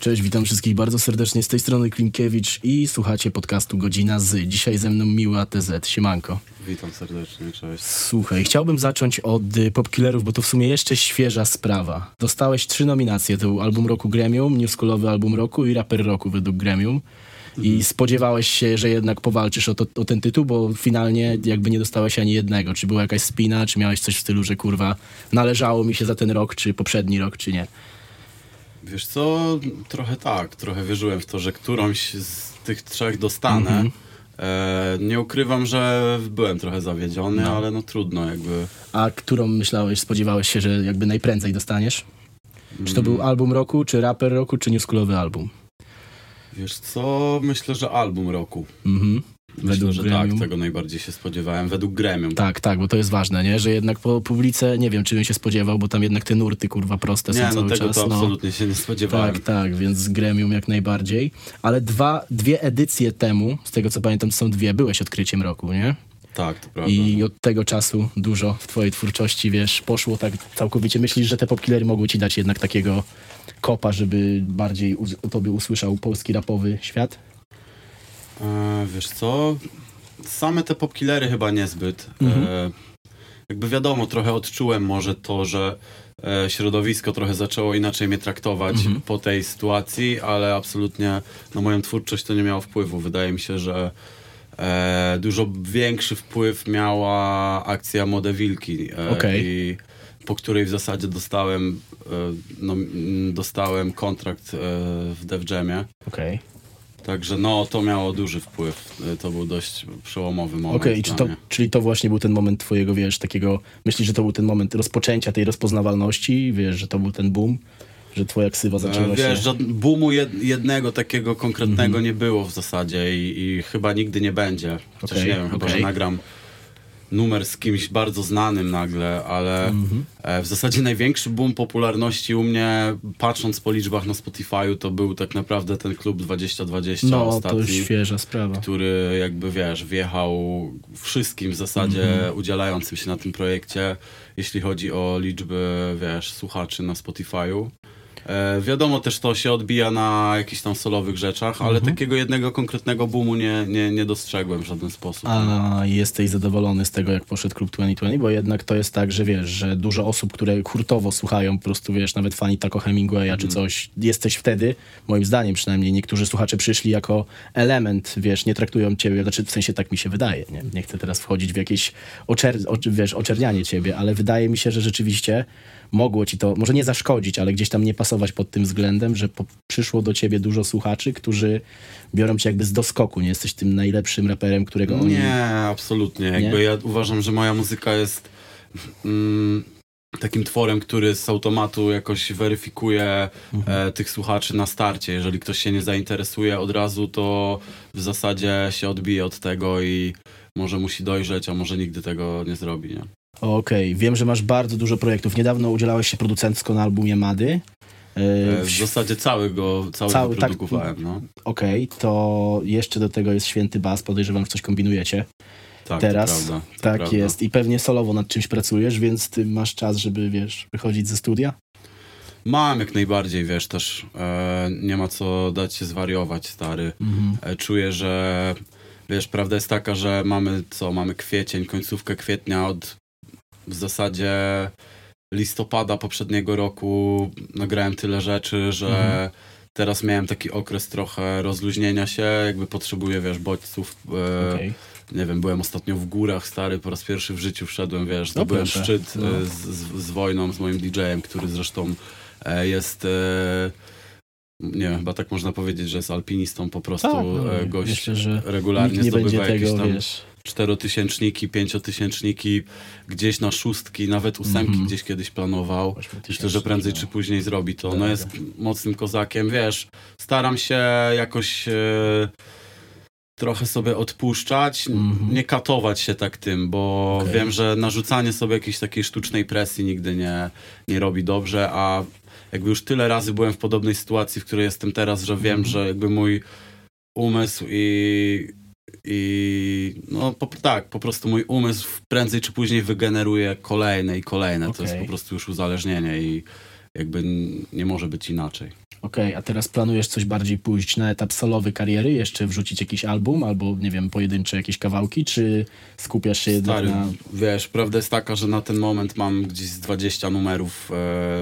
Cześć, witam wszystkich bardzo serdecznie z tej strony Klimkiewicz i słuchacie podcastu Godzina z. Dzisiaj ze mną miły ATZ. Siemanko. Witam serdecznie, cześć. Słuchaj, chciałbym zacząć od y, Popkillerów, bo to w sumie jeszcze świeża sprawa. Dostałeś trzy nominacje, to był album roku Gremium, newschoolowy album roku i raper roku według Gremium. I spodziewałeś się, że jednak powalczysz o, to, o ten tytuł, bo finalnie jakby nie dostałeś ani jednego. Czy była jakaś spina, czy miałeś coś w stylu, że kurwa należało mi się za ten rok, czy poprzedni rok, czy nie? Wiesz co, trochę tak, trochę wierzyłem w to, że którąś z tych trzech dostanę. E, nie ukrywam, że byłem trochę zawiedziony, No. ale no trudno jakby. A którą myślałeś, spodziewałeś się, że jakby najprędzej dostaniesz? Czy to był album roku, czy raper roku, czy newschoolowy album? Wiesz co, myślę, że album roku. Mhm. Myślę, Według że Gremium. tak, tego najbardziej się spodziewałem, według Gremium. Tak, tak, bo to jest ważne, nie? Że jednak po publice, nie wiem, czy bym się spodziewał, bo tam jednak te nurty, kurwa, proste nie, są no cały tego czas. to no. absolutnie się nie spodziewałem. Tak, tak, więc gremium jak najbardziej. Ale dwa, dwie edycje temu, z tego co pamiętam, to są dwie, byłeś odkryciem roku, nie? Tak, to prawda. I od tego czasu dużo w twojej twórczości, wiesz, poszło tak całkowicie. Myślisz, że te popkillery mogły ci dać jednak takiego kopa, żeby bardziej o tobie usłyszał polski rapowy świat? E, wiesz co, same te popkillery chyba niezbyt. Mhm. E, jakby wiadomo, trochę odczułem może to, że e, środowisko trochę zaczęło inaczej mnie traktować Mhm. po tej sytuacji, ale absolutnie na moją twórczość to nie miało wpływu. Wydaje mi się, że e, dużo większy wpływ miała akcja Młode Wilki. E, Okej. I po której w zasadzie dostałem, e, no, dostałem kontrakt e, w Def Jamie. Okej. Także no, to miało duży wpływ. Y, To był dość przełomowy moment. Okej, i czy czyli to właśnie był ten moment twojego, wiesz, takiego, myślisz, że to był ten moment rozpoczęcia tej rozpoznawalności, wiesz, że to był ten boom, że twoja ksywa zaczęła E, Wiesz, się... że boomu jed, jednego takiego konkretnego Mhm. nie było w zasadzie i, i chyba nigdy nie będzie. Chociaż Okej, nie wiem, chyba, okej. że nagram numer z kimś bardzo znanym nagle, ale Mhm. e, w zasadzie największy boom popularności u mnie, patrząc po liczbach na Spotify'u, to był tak naprawdę ten klub 2020 No, to ostatni. już świeża sprawa. który jakby wiesz, wjechał wszystkim w zasadzie Mhm. udzielającym się na tym projekcie, jeśli chodzi o liczby, wiesz, słuchaczy na Spotify'u. E, wiadomo też to się odbija na jakichś tam solowych rzeczach, ale Mhm. takiego jednego konkretnego boomu nie, nie, nie dostrzegłem w żaden sposób. A jesteś zadowolony z tego, jak poszedł Klub 2020? Bo jednak to jest tak, że wiesz, że dużo osób, które hurtowo słuchają, po prostu wiesz, nawet fani Taco Hemingwaya Mhm. czy coś, jesteś wtedy, moim zdaniem przynajmniej, niektórzy słuchacze przyszli jako element, wiesz, nie traktują ciebie, znaczy w sensie tak mi się wydaje, nie, nie chcę teraz wchodzić w jakieś oczer, oczy- wiesz, oczernianie ciebie, ale wydaje mi się, że rzeczywiście mogło ci to, może nie zaszkodzić, ale gdzieś tam nie pasować pod tym względem, że po, przyszło do ciebie dużo słuchaczy, którzy biorą cię jakby z doskoku, nie jesteś tym najlepszym raperem, którego oni... Nie, absolutnie. Jakby ja uważam, że moja muzyka jest mm, takim tworem, który z automatu jakoś weryfikuje Mhm. e, tych słuchaczy na starcie. Jeżeli ktoś się nie zainteresuje od razu, to w zasadzie się odbije od tego i może musi dojrzeć, a może nigdy tego nie zrobi. Nie? Okej, wiem, że masz bardzo dużo projektów. Niedawno udzielałeś się producencko na albumie Mady. E, E, w- zasadzie całego, całego Cały, tak. produkowałem. No. Okej, to jeszcze do tego jest Święty Bas. Podejrzewam, że coś kombinujecie. Tak, Teraz to prawda. to tak prawda. jest. I pewnie solowo nad czymś pracujesz, więc ty masz czas, żeby, wiesz, wychodzić ze studia? Mam jak najbardziej, wiesz, też e, nie ma co dać się zwariować, stary. E, Czuję, że wiesz, prawda jest taka, że mamy co, mamy kwiecień, końcówkę kwietnia od w zasadzie listopada poprzedniego roku nagrałem tyle rzeczy, że Mhm. teraz miałem taki okres trochę rozluźnienia się, jakby potrzebuję, wiesz, bodźców. E, Okej. Nie wiem, byłem ostatnio w górach, stary, po raz pierwszy w życiu wszedłem, wiesz, zdobyłem proszę. szczyt No. e, z, z, z wojną, z moim DJ-em, który zresztą e, jest, e, nie wiem, chyba tak można powiedzieć, że jest alpinistą po prostu, Tak, no, e, gość myślę, regularnie zdobywa jakieś tego, tam wiesz... czterotysięczniki, pięciotysięczniki, gdzieś na szóstki, nawet ósemki Mhm. gdzieś kiedyś planował. Myślę, że prędzej tysięcy, czy później zrobi to. Tak. No jest mocnym kozakiem, wiesz, staram się jakoś e, trochę sobie odpuszczać, Mhm. nie katować się tak tym, bo Okej. wiem, że narzucanie sobie jakiejś takiej sztucznej presji nigdy nie, nie robi dobrze, a jakby już tyle razy byłem w podobnej sytuacji, w której jestem teraz, że wiem, Mhm. że jakby mój umysł i i no po, tak, po prostu mój umysł prędzej czy później wygeneruje kolejne i kolejne. To jest po prostu już uzależnienie i jakby nie może być inaczej. Okej, a teraz planujesz coś bardziej pójść na etap solowy kariery, jeszcze wrzucić jakiś album albo, nie wiem, pojedyncze jakieś kawałki, czy skupiasz się jednak Stary, na... wiesz, prawda jest taka, że na ten moment mam gdzieś z 20 numerów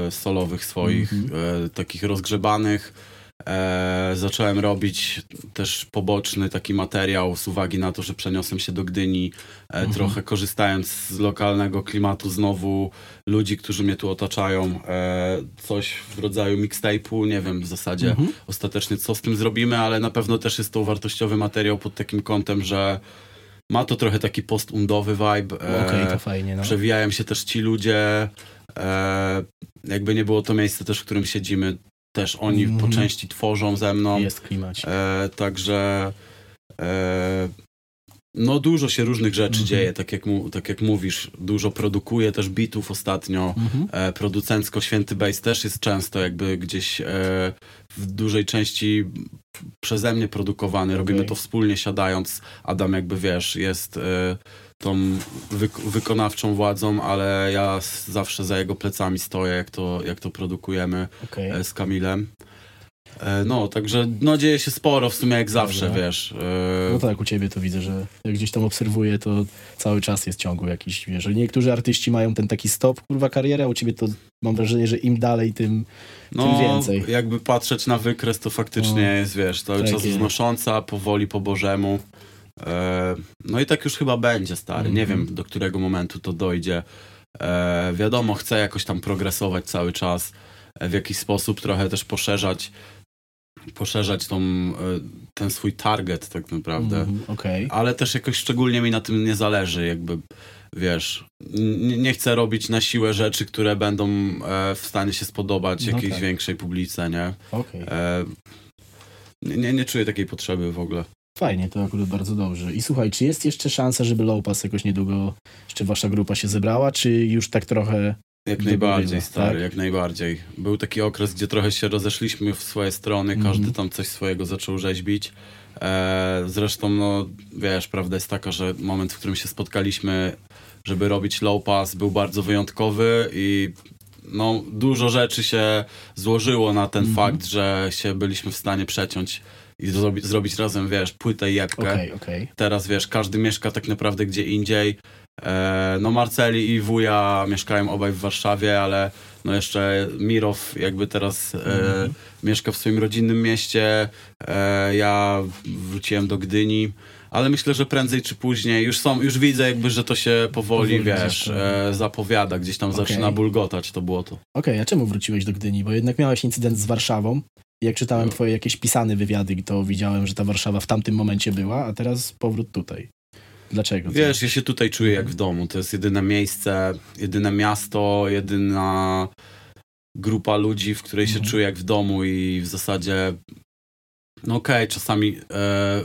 e, solowych swoich, e, takich rozgrzebanych. E, zacząłem robić też poboczny taki materiał z uwagi na to, że przeniosłem się do Gdyni, e, trochę korzystając z lokalnego klimatu znowu, ludzi, którzy mnie tu otaczają, e, coś w rodzaju mixtape'u, nie wiem w zasadzie ostatecznie co z tym zrobimy, ale na pewno też jest to wartościowy materiał pod takim kątem, że ma to trochę taki postundowy vibe. e, Okej, to fajnie, no. Przewijają się też ci ludzie. E, jakby nie było to miejsce też, w którym siedzimy, też oni po Mhm. części tworzą ze mną. Jest klimat. E, także e, no dużo się różnych rzeczy Mhm. dzieje, tak jak, mu, tak jak mówisz. Dużo produkuję też bitów ostatnio. Mhm. E, producencko Święty Bass też jest często jakby gdzieś e, w dużej części przeze mnie produkowany. Robimy Okej. to wspólnie siadając. Adam jakby wiesz, jest e, tą wyk- wykonawczą władzą, ale ja zawsze za jego plecami stoję, jak to, jak to produkujemy Okej. e, z Kamilem. E, no, także no, dzieje się sporo w sumie jak zawsze, Dobra. wiesz. E, No tak, u ciebie to widzę, że jak gdzieś tam obserwuję, to cały czas jest ciągły jakiś, wiesz, niektórzy artyści mają ten taki stop, kurwa, karierę, a u ciebie to mam wrażenie, że im dalej, tym, No, tym więcej. jakby patrzeć na wykres, to faktycznie No. jest, wiesz, cały Tak czas wznosząca, powoli po Bożemu. E, no i tak już chyba będzie, stary. Nie Mhm. wiem, do którego momentu to dojdzie. E, wiadomo, chcę jakoś tam progresować cały czas, e, w jakiś sposób trochę też poszerzać poszerzać tą, ten swój target tak naprawdę. Mhm, Okej. Ale też jakoś szczególnie mi na tym nie zależy, jakby wiesz, nie chcę robić na siłę rzeczy, które będą e, w stanie się spodobać No jakiejś tak. większej publice, nie? Okej. E, nie, nie czuję takiej potrzeby w ogóle. Fajnie, to akurat bardzo dobrze. I słuchaj, czy jest jeszcze szansa, żeby Low Pass jakoś niedługo, jeszcze wasza grupa się zebrała, czy już tak trochę... Jak najbardziej, stary, tak? jak najbardziej. Był taki okres, gdzie trochę się rozeszliśmy w swoje strony, Mhm. każdy tam coś swojego zaczął rzeźbić. E, zresztą, no wiesz, prawda jest taka, że moment, w którym się spotkaliśmy, żeby robić low pass, był bardzo wyjątkowy i no, dużo rzeczy się złożyło na ten Mhm. fakt, że się byliśmy w stanie przeciąć i zrobić, zrobić razem, wiesz, płytę i jebkę. Okej, okej. Teraz wiesz, każdy mieszka tak naprawdę gdzie indziej. E, no Marceli i wuja mieszkają obaj w Warszawie, ale no jeszcze Mirow jakby teraz e, Mhm. mieszka w swoim rodzinnym mieście. E, ja wróciłem do Gdyni. Ale myślę, że prędzej czy później już są, już widzę jakby, że to się powoli, Powoli wiesz, e, zapowiada, gdzieś tam Okej. zaczyna bulgotać to błoto. Okej, a czemu wróciłeś do Gdyni? Bo jednak miałeś incydent z Warszawą. Jak czytałem No. twoje jakieś pisane wywiady, to widziałem, że ta Warszawa w tamtym momencie była, a teraz powrót tutaj. Dlaczego? Wiesz, ja się tutaj czuję jak w domu. To jest jedyne miejsce, jedyne miasto, jedyna grupa ludzi, w której się Mhm. czuję jak w domu i w zasadzie no okej, czasami e,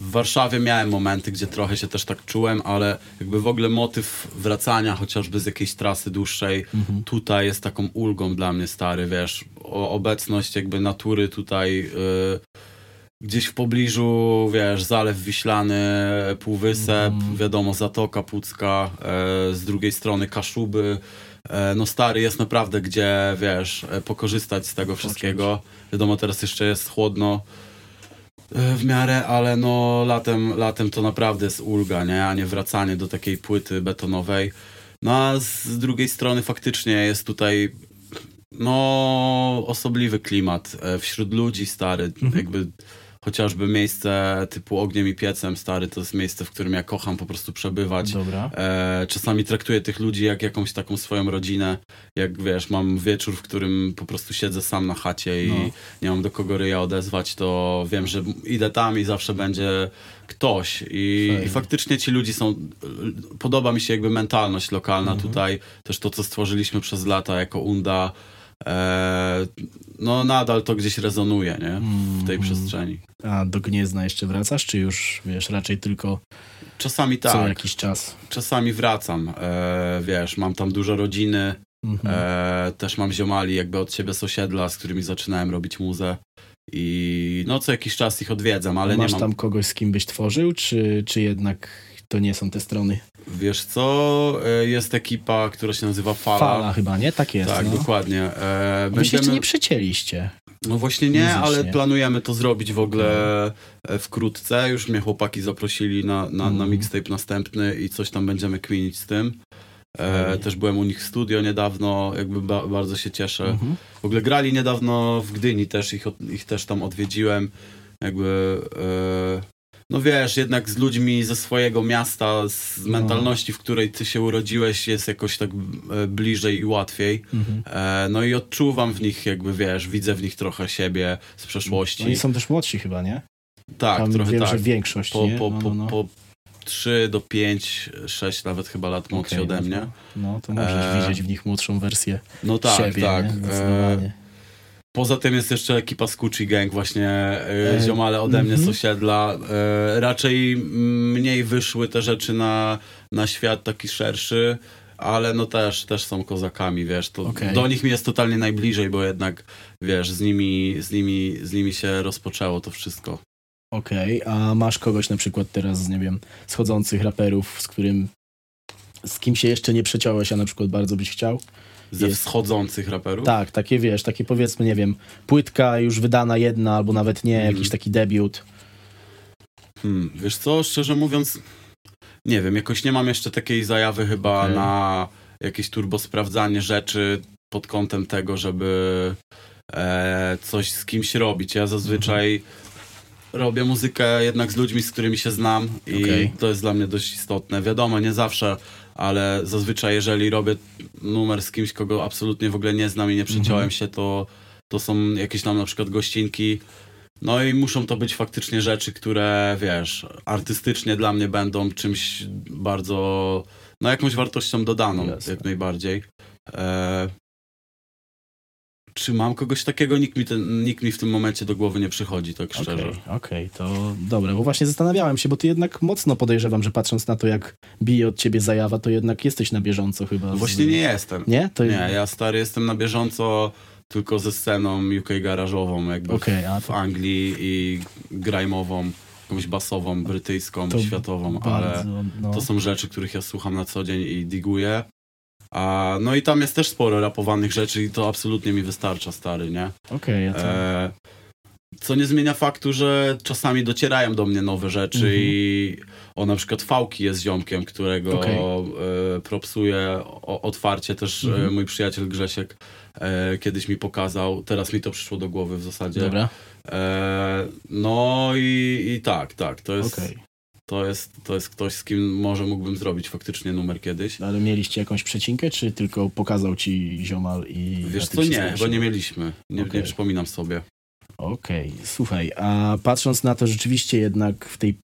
w Warszawie miałem momenty, gdzie trochę się też tak czułem, ale jakby w ogóle motyw wracania chociażby z jakiejś trasy dłuższej Mhm. tutaj jest taką ulgą dla mnie, stary, wiesz, o, obecność jakby natury tutaj y, gdzieś w pobliżu, wiesz, Zalew Wiślany, Półwysep, Mhm. wiadomo, Zatoka Pucka, e, z drugiej strony Kaszuby, e, no stary, jest naprawdę gdzie, wiesz, e, pokorzystać z tego wszystkiego. Wiadomo, teraz jeszcze jest chłodno, w miarę, ale no latem, latem to naprawdę jest ulga, nie? A nie wracanie do takiej płyty betonowej. No a z drugiej strony faktycznie jest tutaj no osobliwy klimat e, wśród ludzi stary, Mhm. jakby chociażby miejsce typu ogniem i piecem stary, to jest miejsce, w którym ja kocham po prostu przebywać. Dobra. E, czasami traktuję tych ludzi jak jakąś taką swoją rodzinę. Jak wiesz, mam wieczór, w którym po prostu siedzę sam na chacie i No. nie mam do kogo ryja odezwać, to wiem, że idę tam i zawsze będzie ktoś. I, i faktycznie ci ludzie są. Podoba mi się jakby mentalność lokalna Mhm. tutaj, też to, co stworzyliśmy przez lata jako Unda. E, no nadal to gdzieś rezonuje, nie? W tej Mhm. przestrzeni. A do Gniezna jeszcze wracasz, czy już, wiesz, raczej tylko Czasami co tak, jakiś czas? czasami wracam. E, wiesz, mam tam dużo rodziny, Mhm. E, też mam ziomali jakby od siebie z osiedla, z którymi zaczynałem robić muzę. I no co jakiś czas ich odwiedzam, ale Masz nie mam. tam kogoś, z kim byś tworzył, czy, czy jednak to nie są te strony? Wiesz co, e, jest ekipa, która się nazywa Fala. Fala chyba, nie? Tak jest. Tak, no. dokładnie. E, Wy się jeszcze nie przecięliście. No właśnie nie, Muzycznie. ale planujemy to zrobić w ogóle e, wkrótce. Już mnie chłopaki zaprosili na, na, na Mhm. mixtape następny i coś tam będziemy kminić z tym. E, też byłem u nich w studio niedawno, jakby ba, bardzo się cieszę. Mhm. W ogóle grali niedawno w Gdyni też, ich, ich też tam odwiedziłem. Jakby, e, no wiesz, jednak z ludźmi ze swojego miasta, z No. mentalności, w której ty się urodziłeś, jest jakoś tak e, bliżej i łatwiej. Mhm. E, no i odczuwam w nich, jakby wiesz, widzę w nich trochę siebie z przeszłości. Oni są też młodsi chyba, nie? tak, Tam trochę wiem, tak. że większość, Po, nie? po, No, po, no, no. po 3 do 5, 6 nawet chyba lat młodsi Okej, ode no mnie. to- No to możesz E, widzieć w nich młodszą wersję No tak, siebie, tak. Poza tym jest jeszcze ekipa z Gucci Gang, właśnie E, ziomale ode mnie z mhm. osiedla. E, raczej mniej wyszły te rzeczy na, na świat taki szerszy, ale no też, też są kozakami, wiesz. To, Okej. Do nich mi jest totalnie najbliżej, bo jednak, wiesz, z nimi, z nimi, z nimi się rozpoczęło to wszystko. Okej, a masz kogoś na przykład teraz, nie wiem, schodzących raperów, z którym z kim się jeszcze nie przeciąłeś, a na przykład bardzo byś chciał? Ze Jest. wschodzących raperów? Tak, takie wiesz, takie powiedzmy, nie wiem, płytka już wydana jedna, albo nawet nie, Mhm. jakiś taki debiut. Hmm, wiesz co, szczerze mówiąc, nie wiem, jakoś nie mam jeszcze takiej zajawy chyba Okej. na jakieś turbo sprawdzanie rzeczy pod kątem tego, żeby e, coś z kimś robić. Ja zazwyczaj Mhm. robię muzykę jednak z ludźmi, z którymi się znam i Okej. to jest dla mnie dość istotne. Wiadomo, nie zawsze, ale zazwyczaj jeżeli robię numer z kimś, kogo absolutnie w ogóle nie znam i nie przeciąłem Mhm. się, to, to są jakieś tam na przykład gościnki, no i muszą to być faktycznie rzeczy, które wiesz, artystycznie dla mnie będą czymś bardzo, no jakąś wartością dodaną, Jasne. jak najbardziej. E... Czy mam kogoś takiego? Nikt mi, ten, nikt mi w tym momencie do głowy nie przychodzi, tak szczerze. Okej, okej, to dobre, bo właśnie zastanawiałem się, bo ty jednak mocno podejrzewam, że patrząc na to, jak bije od ciebie zajawa, to jednak jesteś na bieżąco chyba. z- Właśnie nie jestem. Nie? To Nie, ja stary jestem na bieżąco tylko ze sceną UK garażową, jakby Okej, a w Anglii i grime'ową, jakąś basową, brytyjską, To światową, ale bardzo, no. to są rzeczy, których ja słucham na co dzień i diguję. A, no i tam jest też sporo rapowanych rzeczy i to absolutnie mi wystarcza, stary, nie? Okej, a to... E, co nie zmienia faktu, że czasami docierają do mnie nowe rzeczy Mhm. i o na przykład Fałki jest ziomkiem, którego Okej. e, propsuje o, otwarcie też e, Mhm. mój przyjaciel Grzesiek e, kiedyś mi pokazał, teraz mi to przyszło do głowy w zasadzie. Dobra, E, no i, i tak, tak, to jest, okej. To, jest, to jest ktoś, z kim może mógłbym zrobić faktycznie numer kiedyś. Ale mieliście jakąś przecinkę, czy tylko pokazał ci ziomal i... Wiesz co, nie, się? nie mieliśmy, nie, Okej. nie przypominam sobie. Okej, słuchaj, a patrząc na to rzeczywiście jednak w tej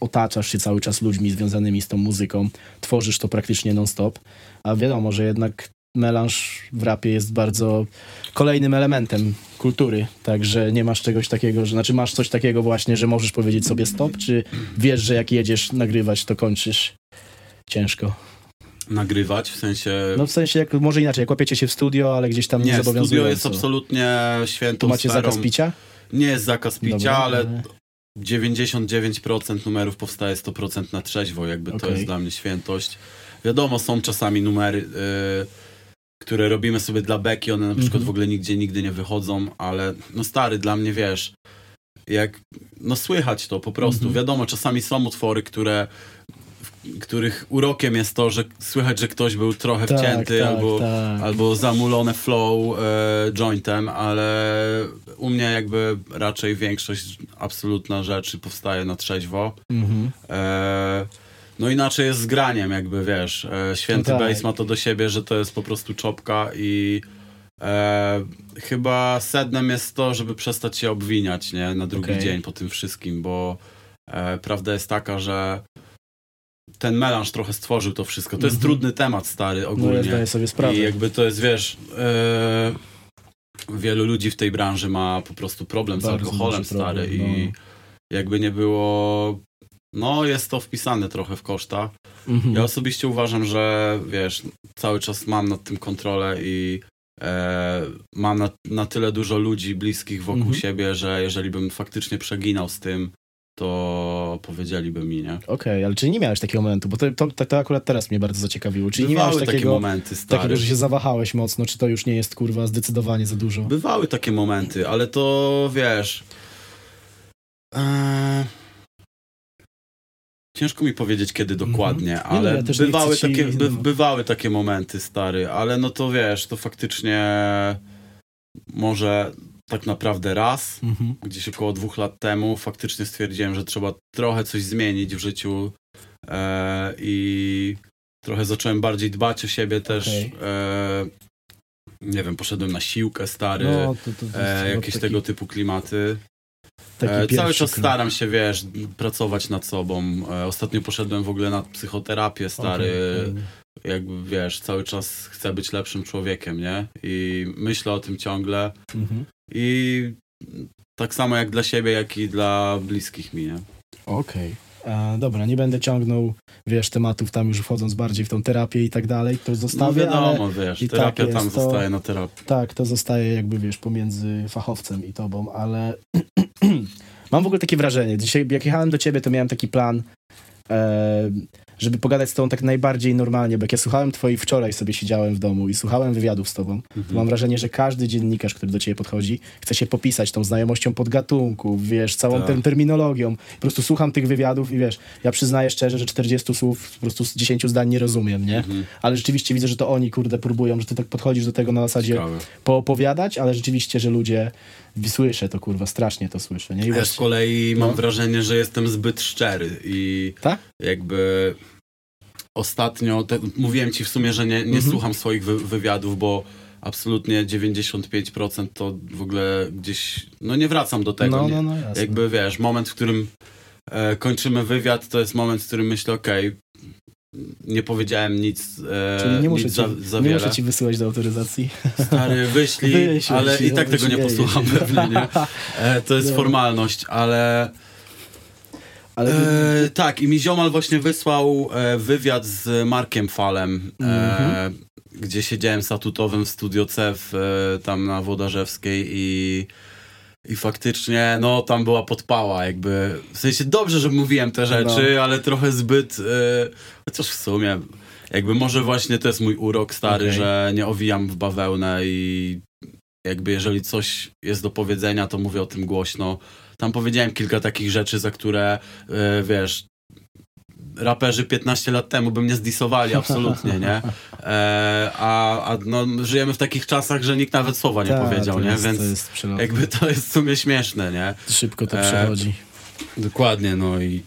otaczasz się cały czas ludźmi związanymi z tą muzyką, tworzysz to praktycznie non-stop, a wiadomo, że jednak melanż w rapie jest bardzo kolejnym elementem kultury, także nie masz czegoś takiego, że, znaczy masz coś takiego właśnie, że możesz powiedzieć sobie stop, czy wiesz, że jak jedziesz nagrywać, to kończysz ciężko? Nagrywać, w sensie... No w sensie, jak, może inaczej, jak łapiecie się w studio, ale gdzieś tam nie, nie, zobowiązująco. studio jest absolutnie Tu świętą macie sferą. zakaz picia? Nie jest zakaz picia, Dobra, ale 99% numerów powstaje 100% na trzeźwo, jakby to Okej. jest dla mnie świętość. Wiadomo, są czasami numery, y, które robimy sobie dla beki, one na przykład Mhm. w ogóle nigdzie nigdy nie wychodzą, ale no stary, dla mnie wiesz, jak, no słychać to po prostu. Mhm. Wiadomo, czasami są utwory, które których urokiem jest to, że słychać, że ktoś był trochę Tak, wcięty tak, albo, tak. albo zamulone flow e, jointem, ale u mnie jakby raczej większość absolutna rzeczy powstaje na trzeźwo. Mhm. E, no inaczej jest z graniem jakby, wiesz, e, święty No tak. bass ma to do siebie, że to jest po prostu czopka i e, chyba sednem jest to, żeby przestać się obwiniać, nie, na drugi Okej. dzień po tym wszystkim, bo e, prawda jest taka, że ten melanż trochę stworzył to wszystko. To jest Mhm. trudny temat, stary, No ogólnie. ja zdaję sobie sprawę. I jakby to jest, wiesz, e, wielu ludzi w tej branży ma po prostu problem z Bardzo alkoholem, duży problem, stary. no. I jakby nie było, no jest to wpisane trochę w koszta. Mhm. Ja osobiście uważam, że wiesz, cały czas mam nad tym kontrolę i e, mam na, na tyle dużo ludzi bliskich wokół Mhm. siebie, że jeżeli bym faktycznie przeginał z tym, to powiedzieliby mi, nie? Okej, ale czyli nie miałeś takiego momentu, bo to, to, to, akurat teraz mnie bardzo zaciekawiło. Czyli nie miałeś takie takiego, momenty, stary. takiego, że się zawahałeś mocno, czy to już nie jest kurwa zdecydowanie za dużo? Bywały takie momenty, ale to wiesz. Eee, ciężko mi powiedzieć kiedy dokładnie, Mhm. Nie no, ale ja też nie bywały, takie, by, no. bywały takie momenty, stary, ale no to wiesz, to faktycznie może tak naprawdę raz, Mhm. gdzieś około dwóch lat temu, faktycznie stwierdziłem, że trzeba trochę coś zmienić w życiu e, i trochę zacząłem bardziej dbać o siebie też. Okej. E, nie wiem, poszedłem na siłkę, stary. No, to, to, to E, jakieś taki, tego typu klimaty. Taki E, cały czas krok. staram się, wiesz, pracować nad sobą. E, ostatnio poszedłem w ogóle na psychoterapię, stary. Okej. Jakby, wiesz, cały czas chcę być lepszym człowiekiem, nie? I myślę o tym ciągle. Mhm. I tak samo jak dla siebie, jak i dla bliskich mi, nie? Okej. E, Dobra, nie będę ciągnął, wiesz, tematów tam już wchodząc bardziej w tą terapię i tak dalej, to No zostawię, ale wiadomo, wiesz, i terapia tak tam jest to- zostaje na terapii. tak, to zostaje jakby, wiesz, pomiędzy fachowcem i tobą, ale mam w ogóle takie wrażenie, dzisiaj jak jechałem do ciebie, to miałem taki plan, e, żeby pogadać z tobą tak najbardziej normalnie, bo jak ja słuchałem twojej, wczoraj sobie siedziałem w domu i słuchałem wywiadów z tobą, to Mhm. mam wrażenie, że każdy dziennikarz, który do ciebie podchodzi, chce się popisać tą znajomością podgatunków, wiesz, całą Tak. terminologią. Po prostu słucham tych wywiadów i wiesz, ja przyznaję szczerze, że 40 słów po prostu z 10 zdań nie rozumiem, nie? Mhm. Ale rzeczywiście widzę, że to oni, kurde, próbują, że ty tak podchodzisz do tego na zasadzie Ciekawe. poopowiadać, ale rzeczywiście, że ludzie, słyszę to, kurwa, strasznie to słyszę, nie? I Ja z właśnie, kolei mam no. wrażenie, że jestem zbyt szczery i tak? jakby ostatnio, te, mówiłem ci w sumie, że nie, nie Mhm. słucham swoich wy, wywiadów, bo absolutnie 95% to w ogóle gdzieś, no nie wracam do tego. No, nie, no, no, jasne. jakby wiesz, moment, w którym e, kończymy wywiad, to jest moment, w którym myślę, okej, nie powiedziałem nic, e, Czyli nie muszę, nic ci, za, za nie muszę ci wysyłać do autoryzacji. Stary, wyślij, Wyślij, ale i tak tego nie posłucham pewnie, nie? E, to jest No. formalność, ale... Ale E, tak, i mi ziomal właśnie wysłał e, wywiad z Markiem Falem, e, Mhm. gdzie siedziałem statutowym w Studio C w, e, tam na Wodarzewskiej i, i faktycznie, no tam była podpała, jakby, w sensie dobrze, że mówiłem te rzeczy, No. ale trochę zbyt, e, chociaż w sumie, jakby może właśnie to jest mój urok stary, Okej. że nie owijam w bawełnę i jakby jeżeli coś jest do powiedzenia, to mówię o tym głośno. Tam powiedziałem kilka takich rzeczy, za które, e, wiesz, raperzy 15 lat temu by mnie zdisowali, absolutnie, nie? E, a a no, żyjemy w takich czasach, że nikt nawet słowa nie Tak, powiedział, nie? jest, Więc to jest jakby to jest w sumie śmieszne, nie? Szybko to e, przechodzi. Dokładnie, no i...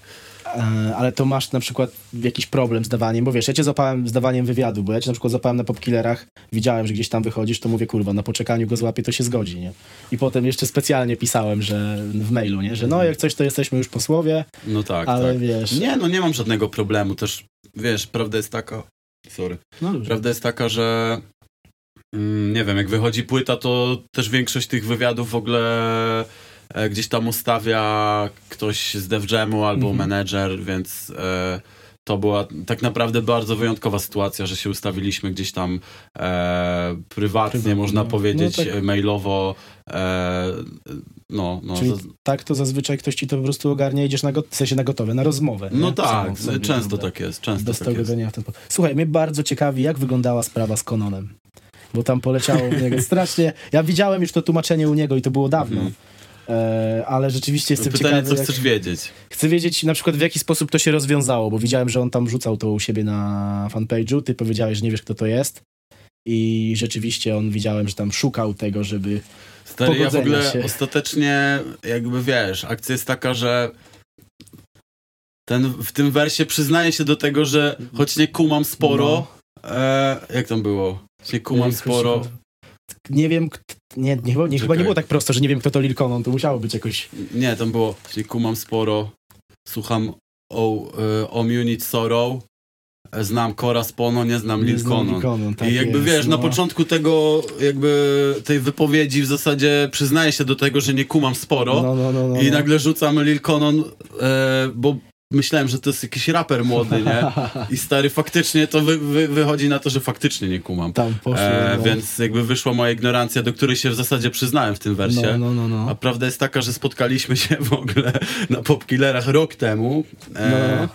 E, ale to masz na przykład jakiś problem z dawaniem, bo wiesz, ja cię złapałem z dawaniem wywiadu, bo ja cię na przykład złapałem na popkillerach, widziałem, że gdzieś tam wychodzisz, to mówię, kurwa, na poczekaniu go złapię, to się zgodzi, nie? I potem jeszcze specjalnie pisałem, że w mailu, nie? Że no, jak coś, to jesteśmy już po słowie, No tak, ale tak. wiesz... Nie, no nie mam żadnego problemu, też, wiesz, prawda jest taka... Sorry. No. Prawda jest taka, że mm, nie wiem, jak wychodzi płyta, to też większość tych wywiadów w ogóle gdzieś tam ustawia ktoś z Jamu albo Mhm. menedżer, więc e, to była tak naprawdę bardzo wyjątkowa sytuacja, że się ustawiliśmy gdzieś tam e, prywatnie, Prywatnie, można no. powiedzieć, No tak. e, mailowo. E, no, no, Czyli tak to zazwyczaj ktoś ci to po prostu ogarnia, idziesz na, go- w sensie na gotowe, na rozmowę. no nie? tak, Samą często tak jest, często Bez tak jest. ten. Słuchaj, mnie bardzo ciekawi, jak wyglądała sprawa z Kononem. Bo tam poleciało w niego strasznie. Ja widziałem już to tłumaczenie u niego i to było dawno. Mhm. E, ale rzeczywiście jestem Pytanie, ciekawy. co jak... chcesz wiedzieć? Chcę wiedzieć na przykład w jaki sposób to się rozwiązało, bo widziałem, że on tam rzucał to u siebie na fanpage'u. Ty powiedziałeś, że nie wiesz, kto to jest. I rzeczywiście on widziałem, że tam szukał tego, żeby. Stary, ja w ogóle się. ostatecznie, jakby wiesz, akcja jest taka, że ten, w tym wersie przyznaję się do tego, że choć nie kumam sporo, e, jak tam było? Choć nie kumam Nie, sporo, Nie wiem, nie, nie, chyba- nie, chyba nie było tak prosto, że nie wiem, kto to Lil Conon. To musiało być jakoś. nie, tam było, nie kumam sporo, słucham o, e, o Munich Sorrow, znam Cora Spono, nie znam Lil Nie znam Conon. Lil Conon, tak I jakby jest, wiesz, no. na początku tego, jakby tej wypowiedzi w zasadzie przyznaję się do tego, że nie kumam sporo. No, no, no, no, I no. nagle rzucam Lil Conon, e, bo myślałem, że to jest jakiś raper młody, nie? I stary, faktycznie to wy, wy, wychodzi na to, że faktycznie nie kumam. Tam poszło, E, no. Więc jakby wyszła moja ignorancja, do której się w zasadzie przyznałem w tym wersie. No, no, no, no. A prawda jest taka, że spotkaliśmy się w ogóle na Popkillerach rok temu. E, No.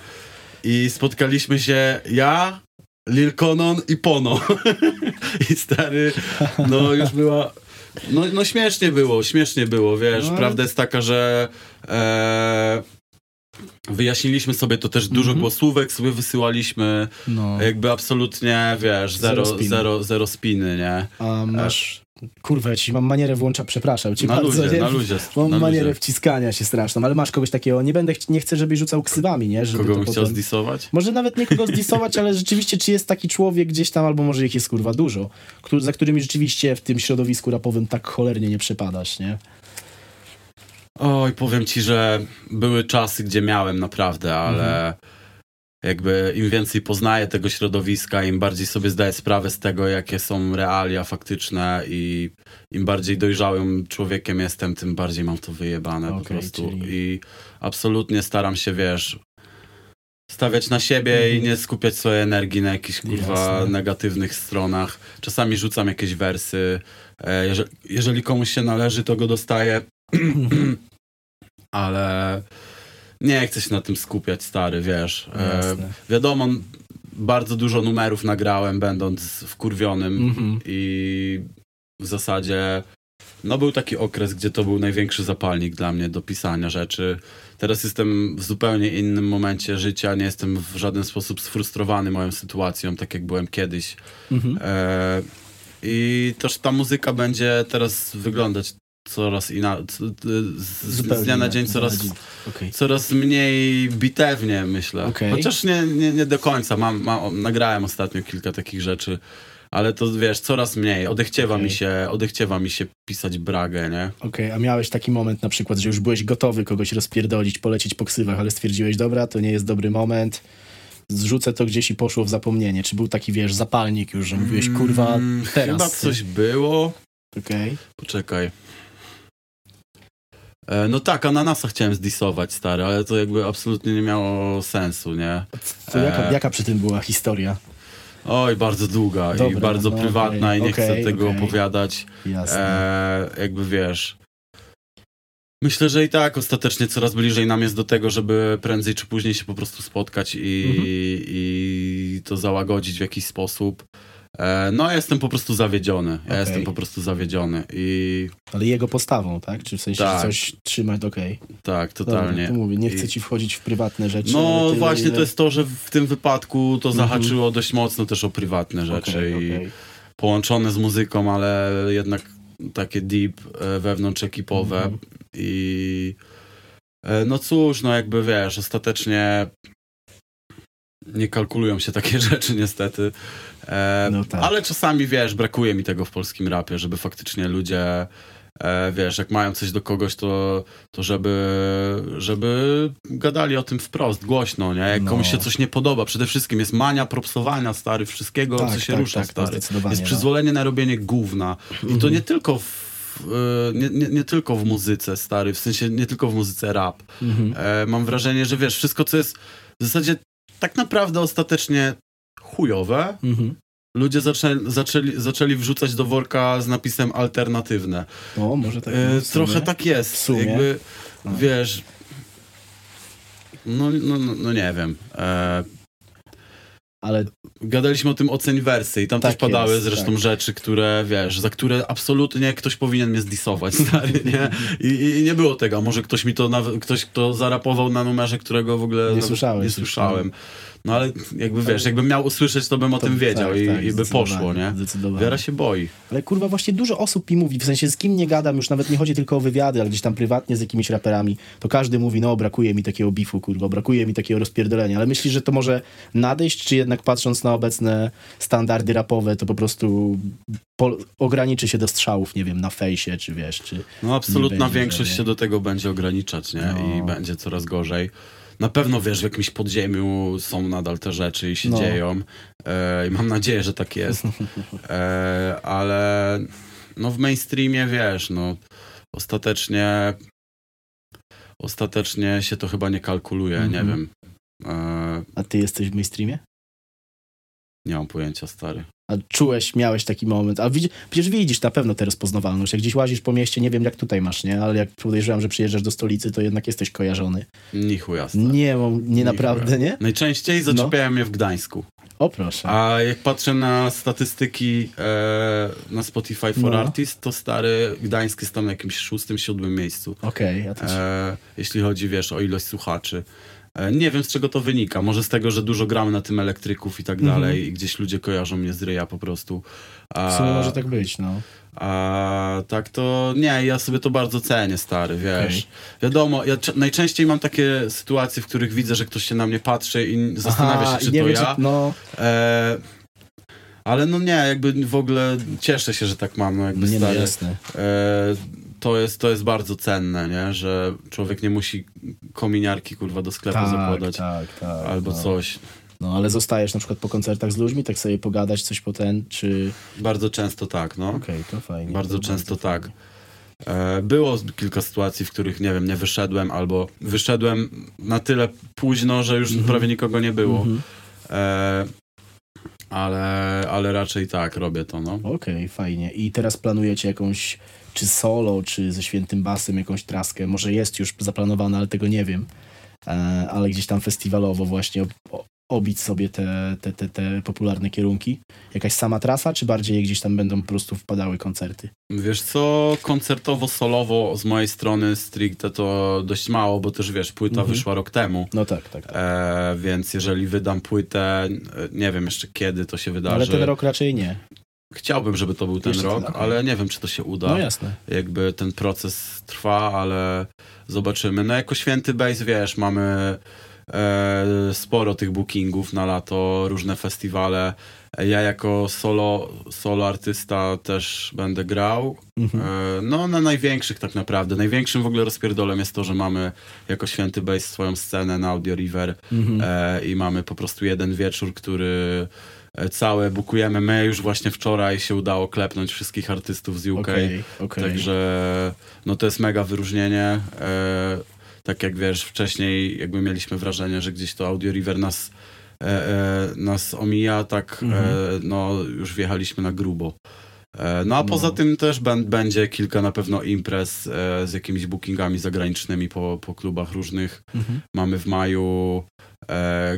I spotkaliśmy się ja, Lil Conon i Pono. I stary, no już była... No, no śmiesznie było, śmiesznie było, wiesz. No. Prawda jest taka, że e, wyjaśniliśmy sobie to też dużo Mhm. głosówek sobie wysyłaliśmy. no. Jakby absolutnie, wiesz, Zero zero, spiny. zero, zero spiny, nie? A masz... Kurwa, ci mam manierę włącza, przepraszam cię Na bardzo. luzie, nie? na luzie. Mam na manierę luzie. wciskania się straszną, ale masz kogoś takiego, nie będę, nie chcę, żebyś rzucał ksywami, nie? Żeby Kogo bym chciał potem- zdisować? Może nawet nie kogo zdisować, ale rzeczywiście, czy jest taki człowiek gdzieś tam, albo może ich jest kurwa dużo, którzy, za którymi rzeczywiście w tym środowisku rapowym tak cholernie nie przepadasz, nie? Oj, powiem ci, że były czasy, gdzie miałem naprawdę, ale Mhm. jakby im więcej poznaję tego środowiska, im bardziej sobie zdaję sprawę z tego, jakie są realia faktyczne i im bardziej dojrzałym człowiekiem jestem, tym bardziej mam to wyjebane po Okej, prostu. czyli- I absolutnie staram się, wiesz, stawiać na siebie i Mhm. nie skupiać swojej energii na jakichś kurwa Jasne. negatywnych stronach. Czasami rzucam jakieś wersy. E, jeżeli, jeżeli komuś się należy, to go dostaję. Ale nie chcę się na tym skupiać, stary, wiesz. E, wiadomo, bardzo dużo numerów nagrałem, będąc wkurwionym Mhm. i w zasadzie no był taki okres, gdzie to był największy zapalnik dla mnie do pisania rzeczy. Teraz jestem w zupełnie innym momencie życia, nie jestem w żaden sposób sfrustrowany moją sytuacją, tak jak byłem kiedyś. Mhm. E, I też ta muzyka będzie teraz wyglądać coraz inaczej, z, dnia na dzień coraz. Okej. coraz mniej bitewnie, myślę. Okej. Chociaż nie, nie, nie do końca. Mam, mam, nagrałem ostatnio kilka takich rzeczy, ale to wiesz, coraz mniej. Odechciewa, Okej. mi, się, odechciewa mi się pisać bragę, nie? Okej, a miałeś taki moment na przykład, że już byłeś gotowy kogoś rozpierdolić, polecieć po ksywach, ale stwierdziłeś, dobra, to nie jest dobry moment, zrzucę to gdzieś i poszło w zapomnienie. Czy był taki, wiesz, zapalnik już, że mówiłeś, kurwa, Mm, teraz. Chyba coś było. Okej. Poczekaj. E, no tak, Ananasa chciałem zdisować, stary, ale to jakby absolutnie nie miało sensu, nie? To jaka, E. jaka przy tym była historia? Oj, bardzo długa i Dobra, bardzo no prywatna okej, i nie chcę okej, tego okej. opowiadać. Jasne. E, jakby wiesz. Myślę, że i tak ostatecznie coraz bliżej nam jest do tego, żeby prędzej czy później się po prostu spotkać i, Mhm. i to załagodzić w jakiś sposób. E, no, ja jestem po prostu zawiedziony. Ja Okej. jestem po prostu zawiedziony i Ale jego postawą, tak? Czy w sensie Tak. że coś trzymać, okej. tak, Dobra, totalnie. to mówię, nie chcę ci wchodzić w prywatne rzeczy. No tyle, właśnie, ile- to jest to, że w tym wypadku to Mhm. zahaczyło dość mocno też o prywatne rzeczy Okej, i połączone z muzyką, ale jednak takie deep e, wewnątrz ekipowe Mhm. i e, no cóż, no jakby wiesz, ostatecznie nie kalkulują się takie rzeczy niestety, e, No tak. ale czasami wiesz, brakuje mi tego w polskim rapie, żeby faktycznie ludzie e, wiesz, jak mają coś do kogoś, to, to żeby, żeby gadali o tym wprost, głośno, nie? Jak No. komuś się coś nie podoba, przede wszystkim jest mania propsowania, stary, wszystkiego, Tak, co się tak, rusza, tak, stary. Jest no. przyzwolenie na robienie gówna. I to Mhm. nie tylko w, e, nie, nie, nie tylko w muzyce, stary, w sensie nie tylko w muzyce rap. Mhm. E, mam wrażenie, że wiesz, wszystko co jest w zasadzie tak naprawdę ostatecznie chujowe, Mhm. ludzie zaczęli, zaczęli, zaczęli wrzucać do worka z napisem alternatywne. O, może tak. E, trochę tak jest. W sumie. Jakby, No. wiesz... No, no, no, no nie wiem. E, Ale Gadaliśmy o tym oceń wersy i tam Tak też padały jest, zresztą tak. rzeczy, które, wiesz, za które absolutnie ktoś powinien mnie zdisować, stary, nie? I, I nie było tego, może ktoś mi to, ktoś, kto zarapował na numerze, którego w ogóle nawet słyszałeś nie już, słyszałem. No ale jakby, wiesz, jakbym miał usłyszeć, to bym o to- tym wiedział tak, i, tak, i by poszło, nie? Zdecydowanie. Wiara się boi. Ale kurwa, właśnie dużo osób mi mówi, w sensie z kim nie gadam, już nawet nie chodzi tylko o wywiady, ale gdzieś tam prywatnie z jakimiś raperami, to każdy mówi, no brakuje mi takiego bifu, kurwa, brakuje mi takiego rozpierdolenia. Ale myślisz, że to może nadejść, czy jednak patrząc na obecne standardy rapowe, to po prostu po, ograniczy się do strzałów, nie wiem, na fejsie, czy wiesz, czy... No absolutna będzie, większość nie. się do tego będzie ograniczać, nie? No. I będzie coraz gorzej. Na pewno, wiesz, w jakimś podziemiu są nadal te rzeczy i się No. dzieją. E, I mam nadzieję, że tak jest. E, ale no w mainstreamie, wiesz, no ostatecznie ostatecznie się to chyba nie kalkuluje, nie Mhm. wiem. E, A ty jesteś w mainstreamie? Nie mam pojęcia, stary. A czułeś, miałeś taki moment, a przecież widzisz na pewno tę rozpoznawalność. Jak gdzieś łazisz po mieście, nie wiem jak tutaj masz, nie? Ale jak podejrzewam, że przyjeżdżasz do stolicy, to jednak jesteś kojarzony. Ni chuja, stary. Nie, mam, nie Ni naprawdę, nie? Najczęściej zaczepiają mnie w Gdańsku. O proszę. A jak patrzę na statystyki e, na Spotify for No. Artists, to stary Gdańsk jest tam na jakimś szóstym, siódmym miejscu. Okej, ja też. E, jeśli chodzi, wiesz, o ilość słuchaczy. E, nie wiem, z czego to wynika. Może z tego, że dużo gramy na tym elektryków i tak Mhm. dalej i gdzieś ludzie kojarzą mnie z ryja po prostu. A, W sumie może tak być, no. a tak to nie, ja sobie to bardzo cenię, stary, wiesz. Okej. Wiadomo, ja najczęściej mam takie sytuacje, w których widzę, że ktoś się na mnie patrzy i zastanawia Aha, się, czy to wie, ja. Czy, no, E, ale no nie, jakby w ogóle cieszę się, że tak mam, no jakby nie no stary. jasne. E, to, jest, to jest bardzo cenne, nie? Że człowiek nie musi kominiarki kurwa do sklepu Tak, zakładać tak, tak. albo no. coś. No, ale zostajesz na przykład po koncertach z ludźmi, tak sobie pogadać, coś po ten, czy... Bardzo często tak, no. Okej, to fajnie. Bardzo to często tak. fajnie. E, Było kilka sytuacji, w których, nie wiem, nie wyszedłem, albo wyszedłem na tyle późno, że już Mhm. prawie nikogo nie było. Mhm. E, ale, ale raczej tak, robię to, no. Okej, fajnie. I teraz planujecie jakąś, czy solo, czy ze świętym basem jakąś traskę? Może jest już zaplanowana, ale tego nie wiem. E, ale gdzieś tam festiwalowo właśnie obić sobie te, te, te, te popularne kierunki. Jakaś sama trasa, czy bardziej gdzieś tam będą po prostu wpadały koncerty? Wiesz co, koncertowo, solowo z mojej strony stricte to dość mało, bo też wiesz, płyta Mhm. wyszła rok temu. No tak, tak. tak. E, więc jeżeli wydam płytę, nie wiem jeszcze kiedy to się wydarzy. ale ten rok raczej nie. Chciałbym, żeby to był ten Jeszcze rok, okej. ale nie wiem, czy to się uda. No jasne. Jakby ten proces trwa, ale zobaczymy. No jako święty base, wiesz, mamy e, sporo tych bookingów na lato, różne festiwale. Ja jako solo, solo artysta też będę grał. Mhm. E, No, na największych tak naprawdę. Największym w ogóle rozpierdolem jest to, że mamy jako święty base swoją scenę na Audio River Mhm. e, i mamy po prostu jeden wieczór, który całe bukujemy. My już właśnie wczoraj się udało klepnąć wszystkich artystów z UK. Okej, okej. Także no to jest mega wyróżnienie. E, tak jak wiesz, wcześniej jakby mieliśmy wrażenie, że gdzieś to Audio River nas, e, e, nas omija, tak Mhm. e, no już wjechaliśmy na grubo. E, no a No. poza tym też bę- będzie kilka na pewno imprez e, z jakimiś bookingami zagranicznymi po, po klubach różnych. Mhm. Mamy w maju e,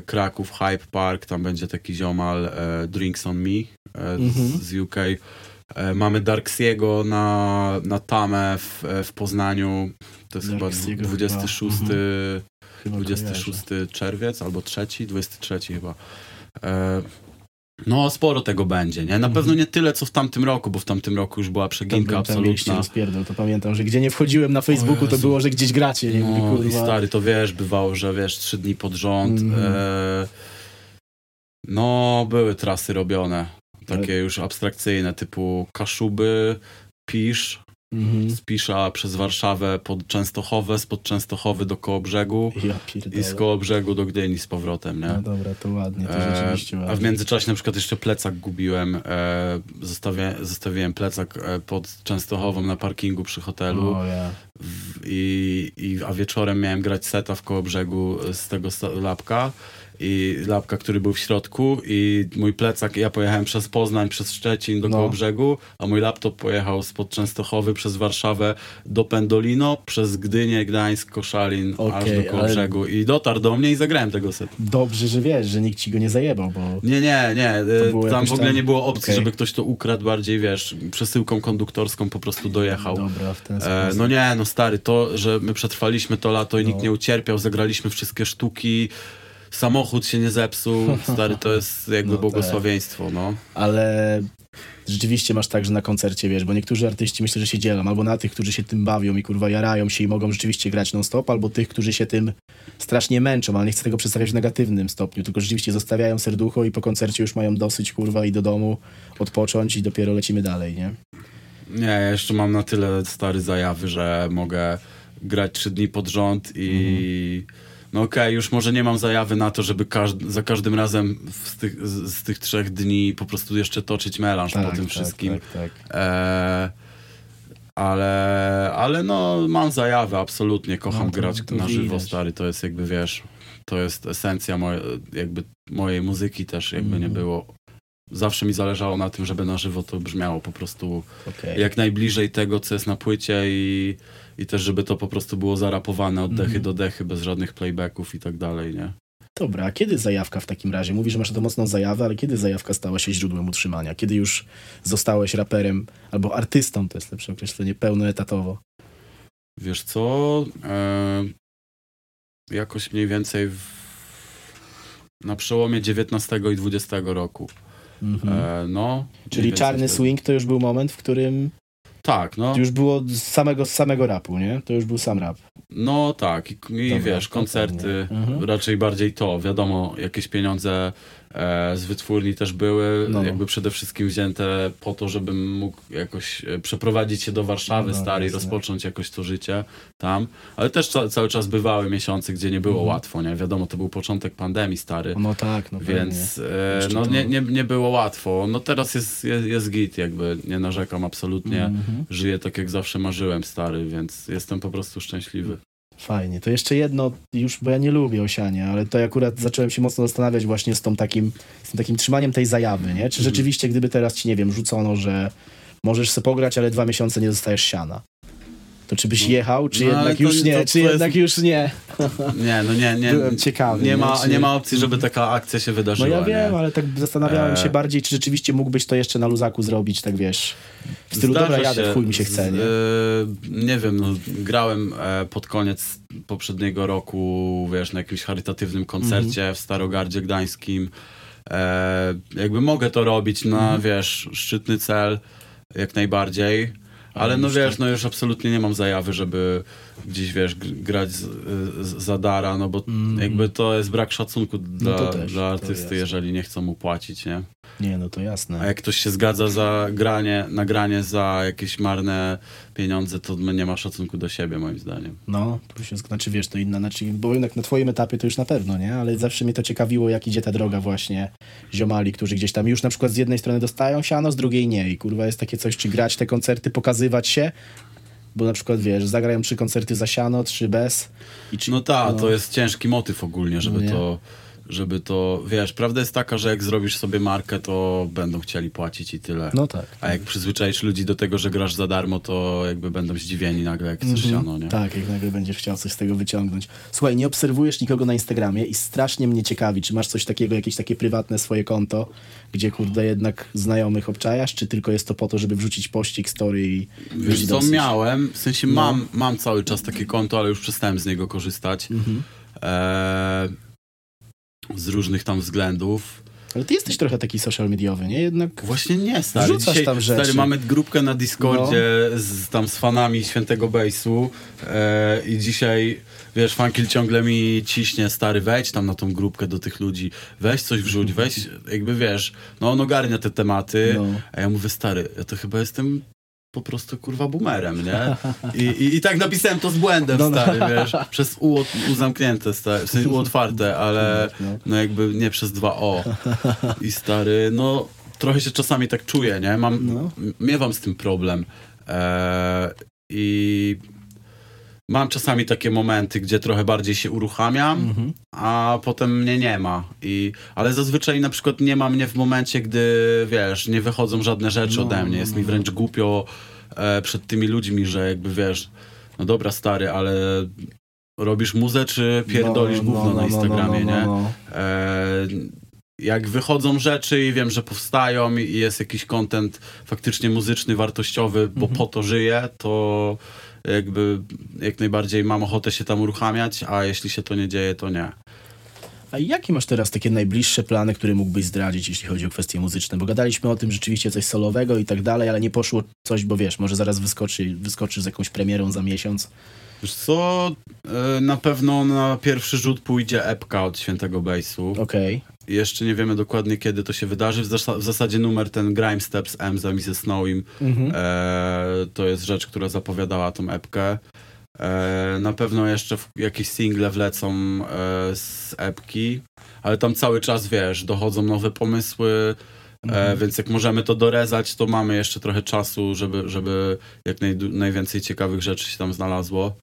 Kraków Hype Park, tam będzie taki ziomal e, Drinks on Me e, Mhm. z, z UK. E, mamy Darksiego na, na Tamę w, e, w Poznaniu. To jest chyba Darksiego dwu- 26, chyba. Chyba 26 czerwiec albo 3, 23 chyba. E, no, sporo tego będzie, nie? Na Mhm. pewno nie tyle, co w tamtym roku, bo w tamtym roku już była Tam, przeginka tam absolutna. rozpierdol, to pamiętam, że gdzie nie wchodziłem na Facebooku, to było, że gdzieś gracie, nie No i stary, to wiesz, bywało, że wiesz, trzy dni pod rząd. Mhm. E, no, były trasy robione. Takie Ale- już abstrakcyjne, typu Kaszuby, Pisz, Mhm. z Pisza przez Warszawę pod Częstochowę, spod Częstochowy do Kołobrzegu Ja i z. Kołobrzegu do Gdyni z powrotem, nie? No dobra, to ładnie, to E, rzeczywiście a w ładnie. międzyczasie na przykład jeszcze plecak gubiłem. E, zostawia, zostawiłem plecak e, pod Częstochową na parkingu przy hotelu. O ja. W- I, i, a wieczorem miałem grać seta w koło brzegu z tego lapka i lapka, który był w środku i mój plecak, ja pojechałem przez Poznań, przez Szczecin do No. brzegu, a mój laptop pojechał spod Częstochowy przez Warszawę do Pendolino, przez Gdynię, Gdańsk, Koszalin, aż Okej, do koło ale- i dotarł do mnie i zagrałem tego seta. Dobrze, że wiesz, że nikt ci go nie zajebał, bo... Nie, nie, nie. e, było Tam w ogóle tam- nie było opcji, okej. żeby ktoś to ukradł bardziej, wiesz, przesyłką konduktorską po prostu dojechał. Dobra, w ten E, sposób. no nie, no stary, to, że my przetrwaliśmy to lato i No. nikt nie ucierpiał, zagraliśmy wszystkie sztuki, samochód się nie zepsuł, stary, to jest jakby No tak. błogosławieństwo, no. Ale rzeczywiście masz tak, że na koncercie, wiesz, bo niektórzy artyści myślę, że się dzielą, albo na tych, którzy się tym bawią i kurwa jarają się i mogą rzeczywiście grać non-stop, albo tych, którzy się tym strasznie męczą, ale nie chcę tego przedstawiać w negatywnym stopniu, tylko rzeczywiście zostawiają serducho i po koncercie już mają dosyć, kurwa, i do domu odpocząć i dopiero lecimy dalej, nie? Nie, ja jeszcze mam na tyle stary zajawy, że mogę grać trzy dni pod rząd i no okej, już może nie mam zajawy na to, żeby każd- za każdym razem z tych, z, tych trzech dni po prostu jeszcze toczyć melanż po tym wszystkim. Tak, tak. E, ale, ale no mam zajawę, absolutnie, kocham No to- grać to na żywo, widać. stary, to jest jakby, wiesz, to jest esencja moje, jakby mojej muzyki też jakby nie Mhm. było. Zawsze mi zależało na tym, żeby na żywo to brzmiało po prostu Okej. jak najbliżej tego, co jest na płycie i, i też, żeby to po prostu było zarapowane od dechy Mhm. do dechy, bez żadnych playbacków i tak dalej, nie? Dobra, a kiedy zajawka w takim razie? Mówisz, że masz to mocną zajawę, ale kiedy zajawka stała się źródłem utrzymania? Kiedy już zostałeś raperem albo artystą, to jest lepsze określenie, pełnoetatowo? Wiesz co, e, jakoś mniej więcej w, na przełomie 19 i 20 roku. Mhm. E, no. Czyli czarny wtedy. swing to już był moment, w którym Tak, no. to już było z samego, z samego rapu, nie? To już był sam rap. No tak, i, Dobra, wiesz, koncerty. Mhm. raczej bardziej to, wiadomo, jakieś pieniądze z wytwórni też były, No. jakby przede wszystkim wzięte po to, żebym mógł jakoś e, przeprowadzić się do Warszawy, No, stary, i jasne. rozpocząć jakoś to życie tam, ale też ca cały czas bywały miesiące, gdzie nie było Mhm. łatwo, nie? Wiadomo, to był początek pandemii, stary. No tak, no Więc e, no, nie, nie, nie było łatwo. No teraz jest, jest, jest git, jakby nie narzekam absolutnie. Mhm. Żyję tak jak zawsze marzyłem, stary, więc jestem po prostu szczęśliwy. Fajnie. To jeszcze jedno, już, bo ja nie lubię osiania, ale to akurat zacząłem się mocno zastanawiać właśnie z, tą takim, z tym takim trzymaniem tej zajawy, nie? Czy Mhm. rzeczywiście, gdyby teraz ci, nie wiem, rzucono, że możesz sobie pograć, ale dwa miesiące nie dostajesz siana. To czy byś No. jechał, czy No, jednak już nie- nie, czy jest- jednak już nie? Nie, no nie, nie. Byłem ciekawy. Nie ma, czy- nie ma opcji, żeby taka akcja się No wydarzyła. ja wiem, nie? ale tak zastanawiałem E. się bardziej, czy rzeczywiście mógłbyś to jeszcze na luzaku zrobić, tak wiesz, w stylu, Zdarza dobra, jadę, chuj mi się chce, nie? Z- e, nie wiem, no, grałem e, pod koniec poprzedniego roku, wiesz, na jakimś charytatywnym koncercie Mhm. w Starogardzie Gdańskim. E, jakby mogę to robić na, Mhm. wiesz, szczytny cel, jak najbardziej. Ale no wiesz, no już absolutnie nie mam zajawy, żeby gdzieś, wiesz, grać z, z, za dara, no bo Mhm. jakby to jest brak szacunku dla, też, dla artysty, jeżeli nie chcą mu płacić, nie? Nie, no to jasne. A jak ktoś się zgadza za granie, nagranie za jakieś marne pieniądze, to nie ma szacunku do siebie, moim zdaniem. No, tu się znaczy, wiesz, to inna, znaczy, bo jednak na twoim etapie to już na pewno, nie? Ale zawsze mnie to ciekawiło, jak idzie ta droga właśnie ziomali, którzy gdzieś tam już na przykład z jednej strony dostają siano, z drugiej nie. I kurwa jest takie coś, czy grać te koncerty, pokazywać się, bo na przykład, wiesz, zagrają trzy koncerty za siano, trzy bez. I czy, No tak, no. to jest ciężki motyw ogólnie, żeby No to, żeby to, wiesz, prawda jest taka, że jak zrobisz sobie markę, to będą chcieli płacić i tyle. No tak. A jak przyzwyczaisz ludzi do tego, że grasz za darmo, to jakby będą zdziwieni nagle, jak chcesz Mhm. siano, nie? Tak, jak nagle będziesz chciał coś z tego wyciągnąć. Słuchaj, nie obserwujesz nikogo na Instagramie i strasznie mnie ciekawi, czy masz coś takiego, jakieś takie prywatne swoje konto, gdzie kurde jednak znajomych obczajasz, czy tylko jest to po to, żeby wrzucić pościg, story i Wiesz co, miałem, w sensie No. mam, mam cały czas takie konto, ale już przestałem z niego korzystać. Mhm. Eee, z różnych tam względów. Ale ty jesteś trochę taki social mediowy, nie? Jednak Właśnie nie, stary. Wrzucasz Dzisiaj, tam rzeczy. No. Stary, mamy grupkę na Discordzie z, tam z fanami Świętego Bejsu e, i dzisiaj, wiesz, Funkil ciągle mi ciśnie, stary, wejdź tam na tą grupkę do tych ludzi, weź coś wrzuć, weź, jakby wiesz, no on ogarnia te tematy, No. a ja mówię, stary, ja to chyba jestem po prostu kurwa boomerem, nie? I, i, i tak napisałem to z błędem, No, no. stary, wiesz, przez U, u zamknięte, stary, w sensie U otwarte, ale No. no jakby nie przez dwa O. I stary, no trochę się czasami tak czuję, nie? Mam, No. miewam z tym problem. Eee, I mam czasami takie momenty, gdzie trochę bardziej się uruchamiam, Mhm. a potem mnie nie ma. I, ale zazwyczaj na przykład nie ma mnie w momencie, gdy wiesz, nie wychodzą żadne rzeczy No, ode mnie. Jest no, mi no. wręcz głupio e, przed tymi ludźmi, że jakby wiesz, no dobra stary, ale robisz muzę, czy pierdolisz No, gówno no, na no, Instagramie, nie? E, jak wychodzą rzeczy i wiem, że powstają i jest jakiś content faktycznie muzyczny, wartościowy, bo Mhm. po to żyję, to jakby jak najbardziej mam ochotę się tam uruchamiać, a jeśli się to nie dzieje, to nie. A jakie masz teraz takie najbliższe plany, które mógłbyś zdradzić, jeśli chodzi o kwestie muzyczne? Bo gadaliśmy o tym rzeczywiście coś solowego i tak dalej, ale nie poszło coś, bo wiesz, może zaraz wyskoczy, wyskoczysz z jakąś premierą za miesiąc. Wiesz co, e, na pewno na pierwszy rzut pójdzie epka od Świętego Bejsu. Okej. Jeszcze nie wiemy dokładnie kiedy to się wydarzy. W, zasa- w zasadzie numer ten Grime Steps M za Mrs. Snowim Mhm. E, to jest rzecz, która zapowiadała tą epkę. E, na pewno jeszcze jakieś single wlecą e, z epki, ale tam cały czas, wiesz, dochodzą nowe pomysły, E, więc jak możemy to dorezać, to mamy jeszcze trochę czasu, żeby, żeby jak naj, najwięcej ciekawych rzeczy się tam znalazło.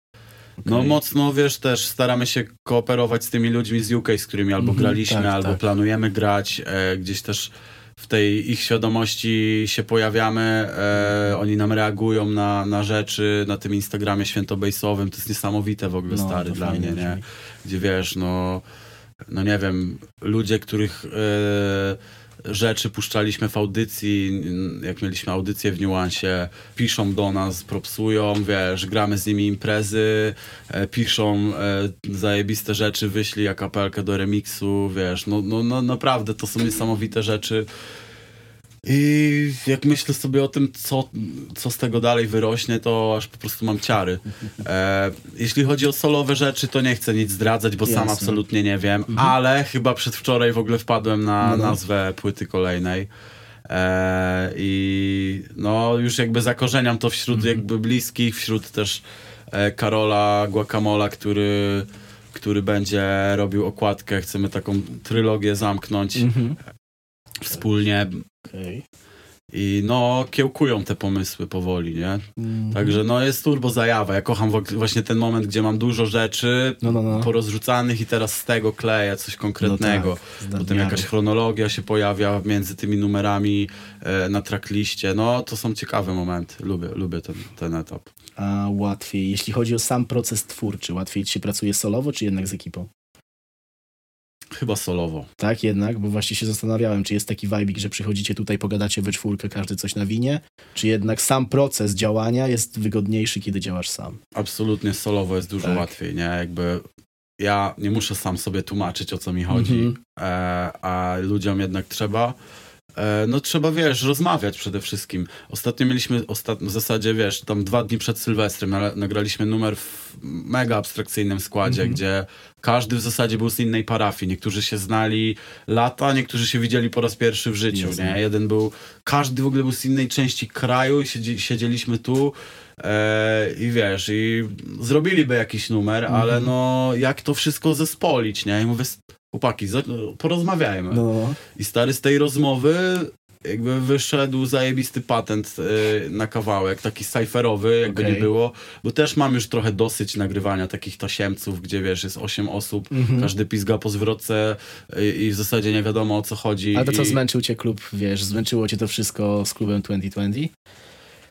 No Okej. mocno, wiesz, też staramy się kooperować z tymi ludźmi z UK, z którymi albo Mhm, graliśmy, tak, albo tak. planujemy grać. E, gdzieś też w tej ich świadomości się pojawiamy, e, oni nam reagują na, na rzeczy na tym Instagramie świętobejsowym. To jest niesamowite w ogóle, No, stary, dla mnie, nie? Gdzie wiesz, no, no nie wiem, ludzie, których e, rzeczy puszczaliśmy w audycji, jak mieliśmy audycję w Niuansie, piszą do nas, propsują, wiesz, gramy z nimi imprezy, e, piszą e, zajebiste rzeczy, wyślij akapelkę do remiksu, wiesz, no, no, no naprawdę to są niesamowite rzeczy. I jak myślę sobie o tym, co, co z tego dalej wyrośnie, to aż po prostu mam ciary. E, jeśli chodzi o solowe rzeczy, to nie chcę nic zdradzać, bo sam Jasne. absolutnie nie wiem, ale chyba przedwczoraj w ogóle wpadłem na No, no. nazwę płyty kolejnej. E, I no już jakby zakorzeniam to wśród jakby bliskich, wśród też e, Karola Guacamola, który, który będzie robił okładkę. Chcemy taką trylogię zamknąć Mhm. Wspólnie. I no, kiełkują te pomysły powoli, nie? Mhm. Także no jest turbo zajawa. Ja kocham właśnie ten moment, gdzie mam dużo rzeczy No, no, no. porozrzucanych i teraz z tego kleję coś konkretnego. No tak, Potem jakaś chronologia się pojawia między tymi numerami e, na trackliście. No to są ciekawe momenty. Lubię, lubię ten, ten etap. A łatwiej, jeśli chodzi o sam proces twórczy, łatwiej ci się pracuje solowo, czy jednak z ekipą? Chyba solowo. Tak, jednak, bo właśnie się zastanawiałem, czy jest taki vibe, że przychodzicie tutaj, pogadacie we czwórkę, każdy coś nawinie, czy jednak sam proces działania jest wygodniejszy, kiedy działasz sam. Absolutnie solowo jest dużo Tak. łatwiej, nie? Jakby ja nie muszę sam sobie tłumaczyć, o co mi chodzi, Mhm. e, a ludziom jednak trzeba. E, no trzeba, wiesz, rozmawiać przede wszystkim. Ostatnio mieliśmy, ostat... w zasadzie, wiesz, tam dwa dni przed Sylwestrem na- nagraliśmy numer w mega abstrakcyjnym składzie, Mhm. gdzie każdy w zasadzie był z innej parafii. Niektórzy się znali lata, niektórzy się widzieli po raz pierwszy w życiu, nie? Jeden był, każdy w ogóle był z innej części kraju i siedzi, siedzieliśmy tu e, i wiesz, i zrobiliby jakiś numer, Mhm. ale no jak to wszystko zespolić, nie? I mówię, chłopaki, porozmawiajmy. No, I stary z tej rozmowy jakby wyszedł zajebisty patent y, na kawałek, taki cyferowy, jakby Okej. nie było, bo też mam już trochę dosyć nagrywania takich tasiemców, gdzie wiesz, jest 8 osób, Mhm. każdy pizga po zwrotce y, i w zasadzie nie wiadomo o co chodzi. ale to co, I, zmęczył cię klub, wiesz, zmęczyło cię to wszystko z klubem 2020?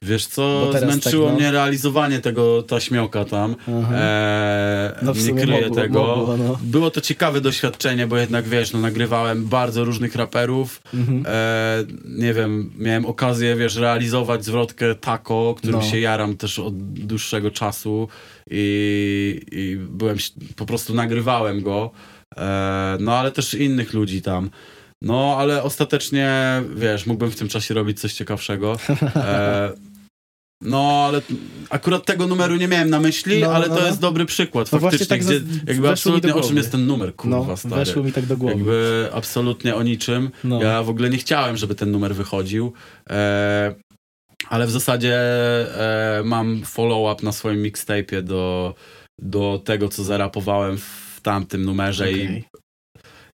Wiesz co, zmęczyło tak, no. mnie realizowanie tego taśmioka tam. Eee, No nie kryję mogło- tego. mogło, no. Było to ciekawe doświadczenie, bo jednak wiesz, no nagrywałem bardzo różnych raperów. Mhm. E, nie wiem, miałem okazję, wiesz, realizować zwrotkę Taco, którym No. się jaram też od dłuższego czasu i, i byłem, po prostu nagrywałem go, e, no ale też innych ludzi tam. No, ale ostatecznie, wiesz, mógłbym w tym czasie robić coś ciekawszego. E, no, ale akurat tego numeru nie miałem na myśli, No, ale no, to no. jest dobry przykład No właśnie faktycznie, tak gdzie jakby absolutnie o czym jest ten numer, kurwa, No, stary. weszło mi tak do głowy. Jakby absolutnie o niczym. No. Ja w ogóle nie chciałem, żeby ten numer wychodził. E, ale w zasadzie e, mam follow-up na swoim mixtape'ie do, do tego, co zarapowałem w tamtym numerze i Okej.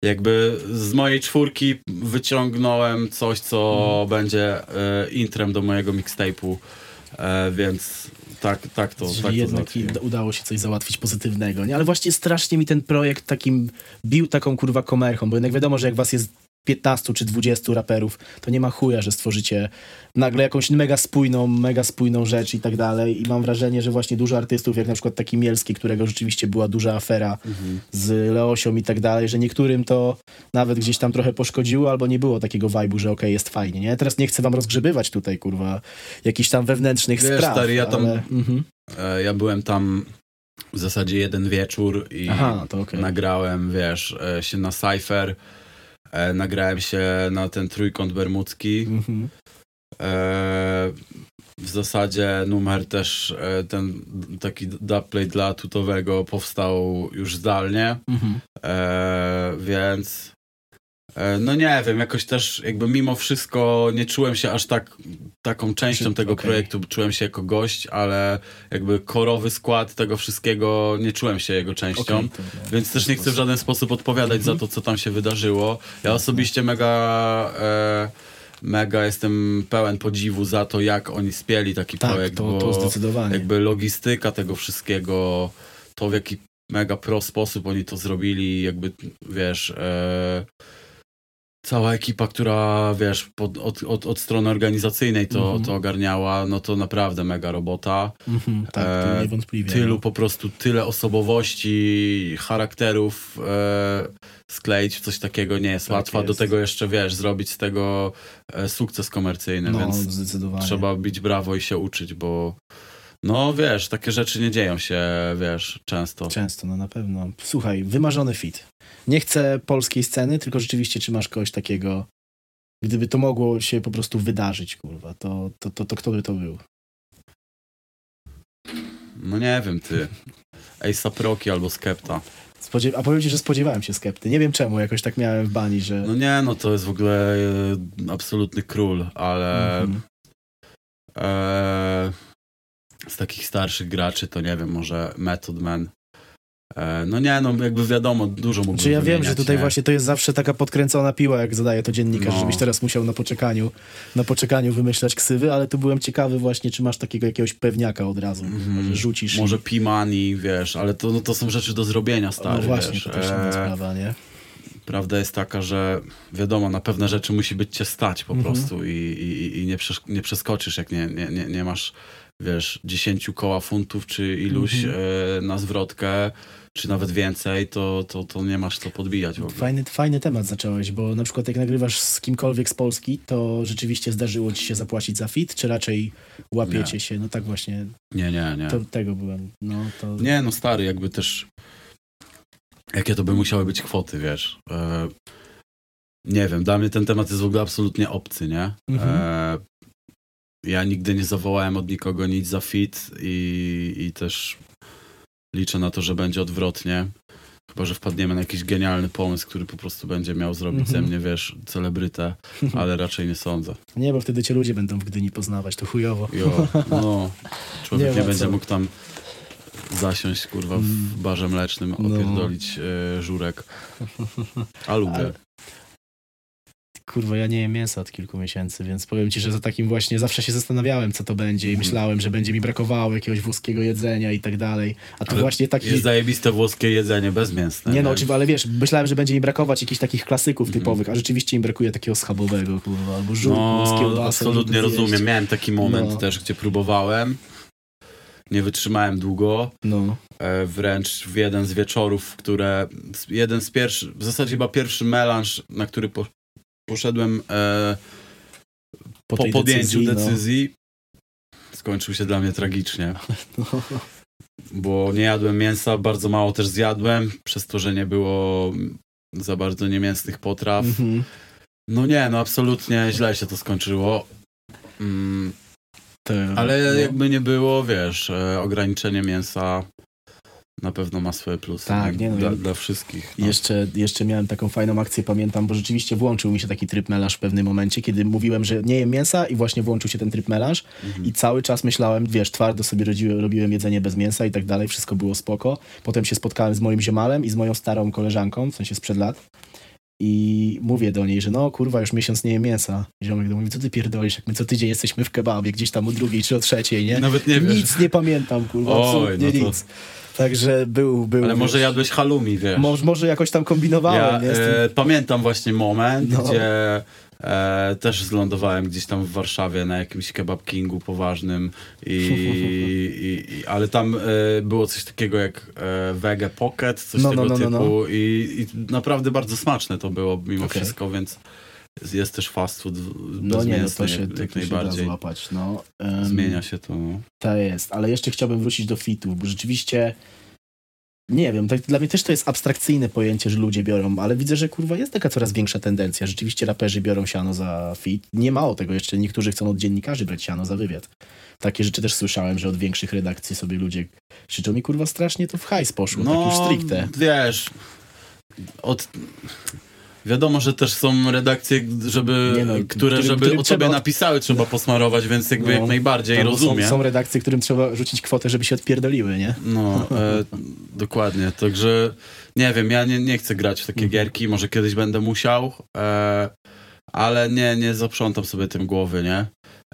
jakby z mojej czwórki wyciągnąłem coś, co Mhm. będzie e, intrem do mojego mixtape'u, e, więc tak, tak to, Czyli tak to jednak załatwiłem. udało się coś załatwić pozytywnego, nie? Ale właśnie strasznie mi ten projekt takim bił taką kurwa komerchą, bo jednak wiadomo, że jak was jest 15 czy 20 raperów, to nie ma chuja, że stworzycie nagle jakąś mega spójną, mega spójną rzecz i tak dalej. I mam wrażenie, że właśnie dużo artystów, jak na przykład taki Mielski, którego rzeczywiście była duża afera Mhm. z Leosią i tak dalej, że niektórym to nawet gdzieś tam trochę poszkodziło, albo nie było takiego vibe'u, że okej, jest fajnie, nie? Teraz nie chcę wam rozgrzebywać tutaj, kurwa, jakichś tam wewnętrznych Wiesz, spraw. stary, ja tam- ale... mhm. E, ja byłem tam w zasadzie jeden wieczór i Aha, okej. nagrałem, wiesz, e, się na Cypher, e, nagrałem się na ten trójkąt bermudzki. Mhm. E, w zasadzie numer też, e, ten taki dubplate dla tutowego powstał już zdalnie, Mhm. e, więc no nie wiem, jakoś też jakby mimo wszystko nie czułem się aż tak taką częścią tego okej. projektu, czułem się jako gość, ale jakby korowy skład tego wszystkiego nie czułem się jego częścią. No, Więc też nie chcę w żaden sposób odpowiadać Mhm. za to, co tam się wydarzyło. Ja osobiście mega e, mega jestem pełen podziwu za to, jak oni spieli taki Tak, projekt, to, bo to zdecydowanie. jakby logistyka tego wszystkiego, to w jaki mega pro sposób oni to zrobili, jakby wiesz, e, cała ekipa, która wiesz, pod, od, od, od strony organizacyjnej to, Mhm. to ogarniała, no to naprawdę mega robota. Mhm, tak, e, niewątpliwie. Tylu no. po prostu, tyle osobowości, charakterów e, skleić w coś takiego nie jest Tak łatwo. Do jest. tego jeszcze, wiesz, zrobić z tego e, sukces komercyjny, No, więc zdecydowanie. trzeba bić brawo i się uczyć, bo no wiesz, takie rzeczy nie dzieją się, wiesz, często. Często, no na pewno. Słuchaj, wymarzony fit. Nie chcę polskiej sceny, tylko rzeczywiście, czy masz kogoś takiego, gdyby to mogło się po prostu wydarzyć, kurwa, to, to, to, to kto by to był? No nie wiem, ty. Ejsa Proki albo Skepta. Spodziew- A powiem ci, że spodziewałem się skepty. Nie wiem czemu, jakoś tak miałem w bani, że... No nie, no to jest w ogóle e, absolutny król, ale Mhm. e, z takich starszych graczy to nie wiem, może Method Man. E, no nie, no jakby wiadomo, dużo mógłbym Czy ja wiem, że tutaj nie? właśnie to jest zawsze taka podkręcona piła, jak zadaje to dziennikarz, No. żebyś teraz musiał na poczekaniu, na poczekaniu wymyślać ksywy, ale tu byłem ciekawy właśnie, czy masz takiego jakiegoś pewniaka od razu, Mhm. może rzucisz. Może Pimani, wiesz, ale to, no to są rzeczy do zrobienia, No stary, właśnie, wiesz. to też inna E, sprawa, nie? Prawda jest taka, że wiadomo, na pewne rzeczy musi być cię stać po Mhm. prostu i, i, i nie, przesz nie przeskoczysz, jak nie, nie, nie, nie masz, wiesz, 10 koła funtów czy iluś Mhm. e, na zwrotkę, czy nawet więcej, to, to, to nie masz co podbijać w ogóle. Fajny, fajny temat zacząłeś, bo na przykład jak nagrywasz z kimkolwiek z Polski, to rzeczywiście zdarzyło ci się zapłacić za fit, czy raczej łapiecie Nie. się? No tak właśnie, Nie, nie, nie. to, tego byłem. No, to... Nie, no stary, jakby też jakie to by musiały być kwoty, wiesz. E, nie wiem, dla mnie ten temat jest w ogóle absolutnie obcy, nie? Mhm. E, ja nigdy nie zawołałem od nikogo nic za fit i, i też liczę na to, że będzie odwrotnie. Chyba, że wpadniemy na jakiś genialny pomysł, który po prostu będzie miał zrobić Mhm. ze mnie, wiesz, celebrytę, ale raczej nie sądzę. Nie, bo wtedy cię ludzie będą w Gdyni poznawać, to chujowo. Jo, no, człowiek Nie nie, będzie co. mógł tam zasiąść, kurwa, Mm. w barze mlecznym, No. opierdolić e, żurek. A lubię. Ale- Kurwa, ja nie jem mięsa od kilku miesięcy, więc powiem ci, że za takim właśnie zawsze się zastanawiałem, co to będzie i Mhm. myślałem, że będzie mi brakowało jakiegoś włoskiego jedzenia i tak dalej. A to Ale właśnie taki... Jest zajebiste włoskie jedzenie, bezmięsne. Nie no, oczywiście, ale wiesz, myślałem, że będzie mi brakować jakichś takich klasyków Mhm. typowych, a rzeczywiście im brakuje takiego schabowego, kurwa, albo żurku z No, kiełbasą. absolutnie rozumiem. Miałem taki moment No. też, gdzie próbowałem. Nie wytrzymałem długo. No, E, wręcz w jeden z wieczorów, które... Jeden z pierwszych... W zasadzie chyba pierwszy melanż, na który po, poszedłem e, po, po, podjęciu decyzji, decyzji, skończył się dla mnie tragicznie. No. Bo nie jadłem mięsa, bardzo mało też zjadłem, przez to, że nie było za bardzo niemięsnych potraw. Mhm. No nie, no absolutnie źle się to skończyło. Mm, To, ale no. jakby nie było, wiesz, e, ograniczenie mięsa na pewno ma swoje plusy. Tak, nie no, dla, ja- dla wszystkich. No. Jeszcze, jeszcze miałem taką fajną akcję, pamiętam, bo rzeczywiście włączył mi się taki tryb melarz w pewnym momencie, kiedy mówiłem, że nie jem mięsa i właśnie włączył się ten tryb melarz Mhm. i cały czas myślałem, wiesz, twardo sobie robiłem, robiłem jedzenie bez mięsa i tak dalej, wszystko było spoko. Potem się spotkałem z moim ziomalem i z moją starą koleżanką, w sensie sprzed lat i mówię do niej, że no kurwa, już miesiąc nie jem mięsa. I ziomek do mówi, co ty pierdolisz, jak my co tydzień jesteśmy w kebabie, gdzieś tam o drugiej czy o trzeciej, nie? Nawet nie wiesz. Nic nie pamiętam, kurwa, Oj, absolutnie no to- nic. Także był, był. Ale wiesz, może jadłeś halloumi, wiesz. Może, może jakoś tam kombinowałem, Ja e, pamiętam właśnie moment, No. gdzie e, też zlądowałem gdzieś tam w Warszawie na jakimś kebab kingu poważnym, i, i, i, ale tam e, było coś takiego jak e, Pocket, coś No, tego no, no, typu no, no. I, i naprawdę bardzo smaczne to było mimo Okej. wszystko, więc jest też fast food No nie, no to się, jak, to, jak to się najbardziej. złapać, no. Em, Zmienia się to. No. To jest, ale jeszcze chciałbym wrócić do fitów, bo rzeczywiście nie wiem, tak, dla mnie też to jest abstrakcyjne pojęcie, że ludzie biorą, ale widzę, że kurwa jest taka coraz większa tendencja. Rzeczywiście raperzy biorą siano za fit. Nie mało tego jeszcze, niektórzy chcą od dziennikarzy brać siano za wywiad. Takie rzeczy też słyszałem, że od większych redakcji sobie ludzie krzyczą mi kurwa strasznie to w hajs poszło, tak już stricte. wiesz, od... Wiadomo, że też są redakcje, żeby, no, które którym- żeby którym o tobie napisały, trzeba posmarować, więc jakby No, jak najbardziej Albo rozumiem. Są, są redakcje, którym trzeba rzucić kwotę, żeby się odpierdoliły, nie? No, e, dokładnie. Także nie wiem, ja nie, nie chcę grać w takie Mhm. gierki, może kiedyś będę musiał. E, ale nie, nie zaprzątam sobie tym głowy, nie?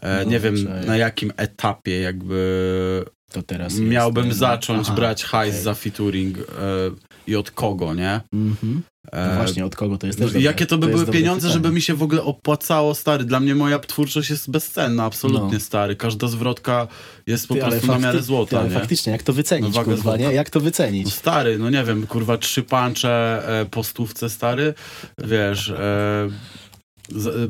E, No, nie wiem na jakim etapie jakby To teraz miałbym jest, zacząć Aha, brać hajs okej. za featuring e, i od kogo, nie? Mhm. No E, właśnie, od kogo to jest no, też jakie to by jest były pieniądze, pytanie. żeby mi się w ogóle opłacało, stary? Dla mnie moja twórczość jest bezcenna, absolutnie, No. stary. Każda zwrotka jest po Ty, prostu na miarę ty, złota, ale nie? faktycznie, jak to wycenić, No, kurwa, nie? Jak to No wycenić? stary, no nie wiem, kurwa, trzy pancze e, po stówce, stary, wiesz, e,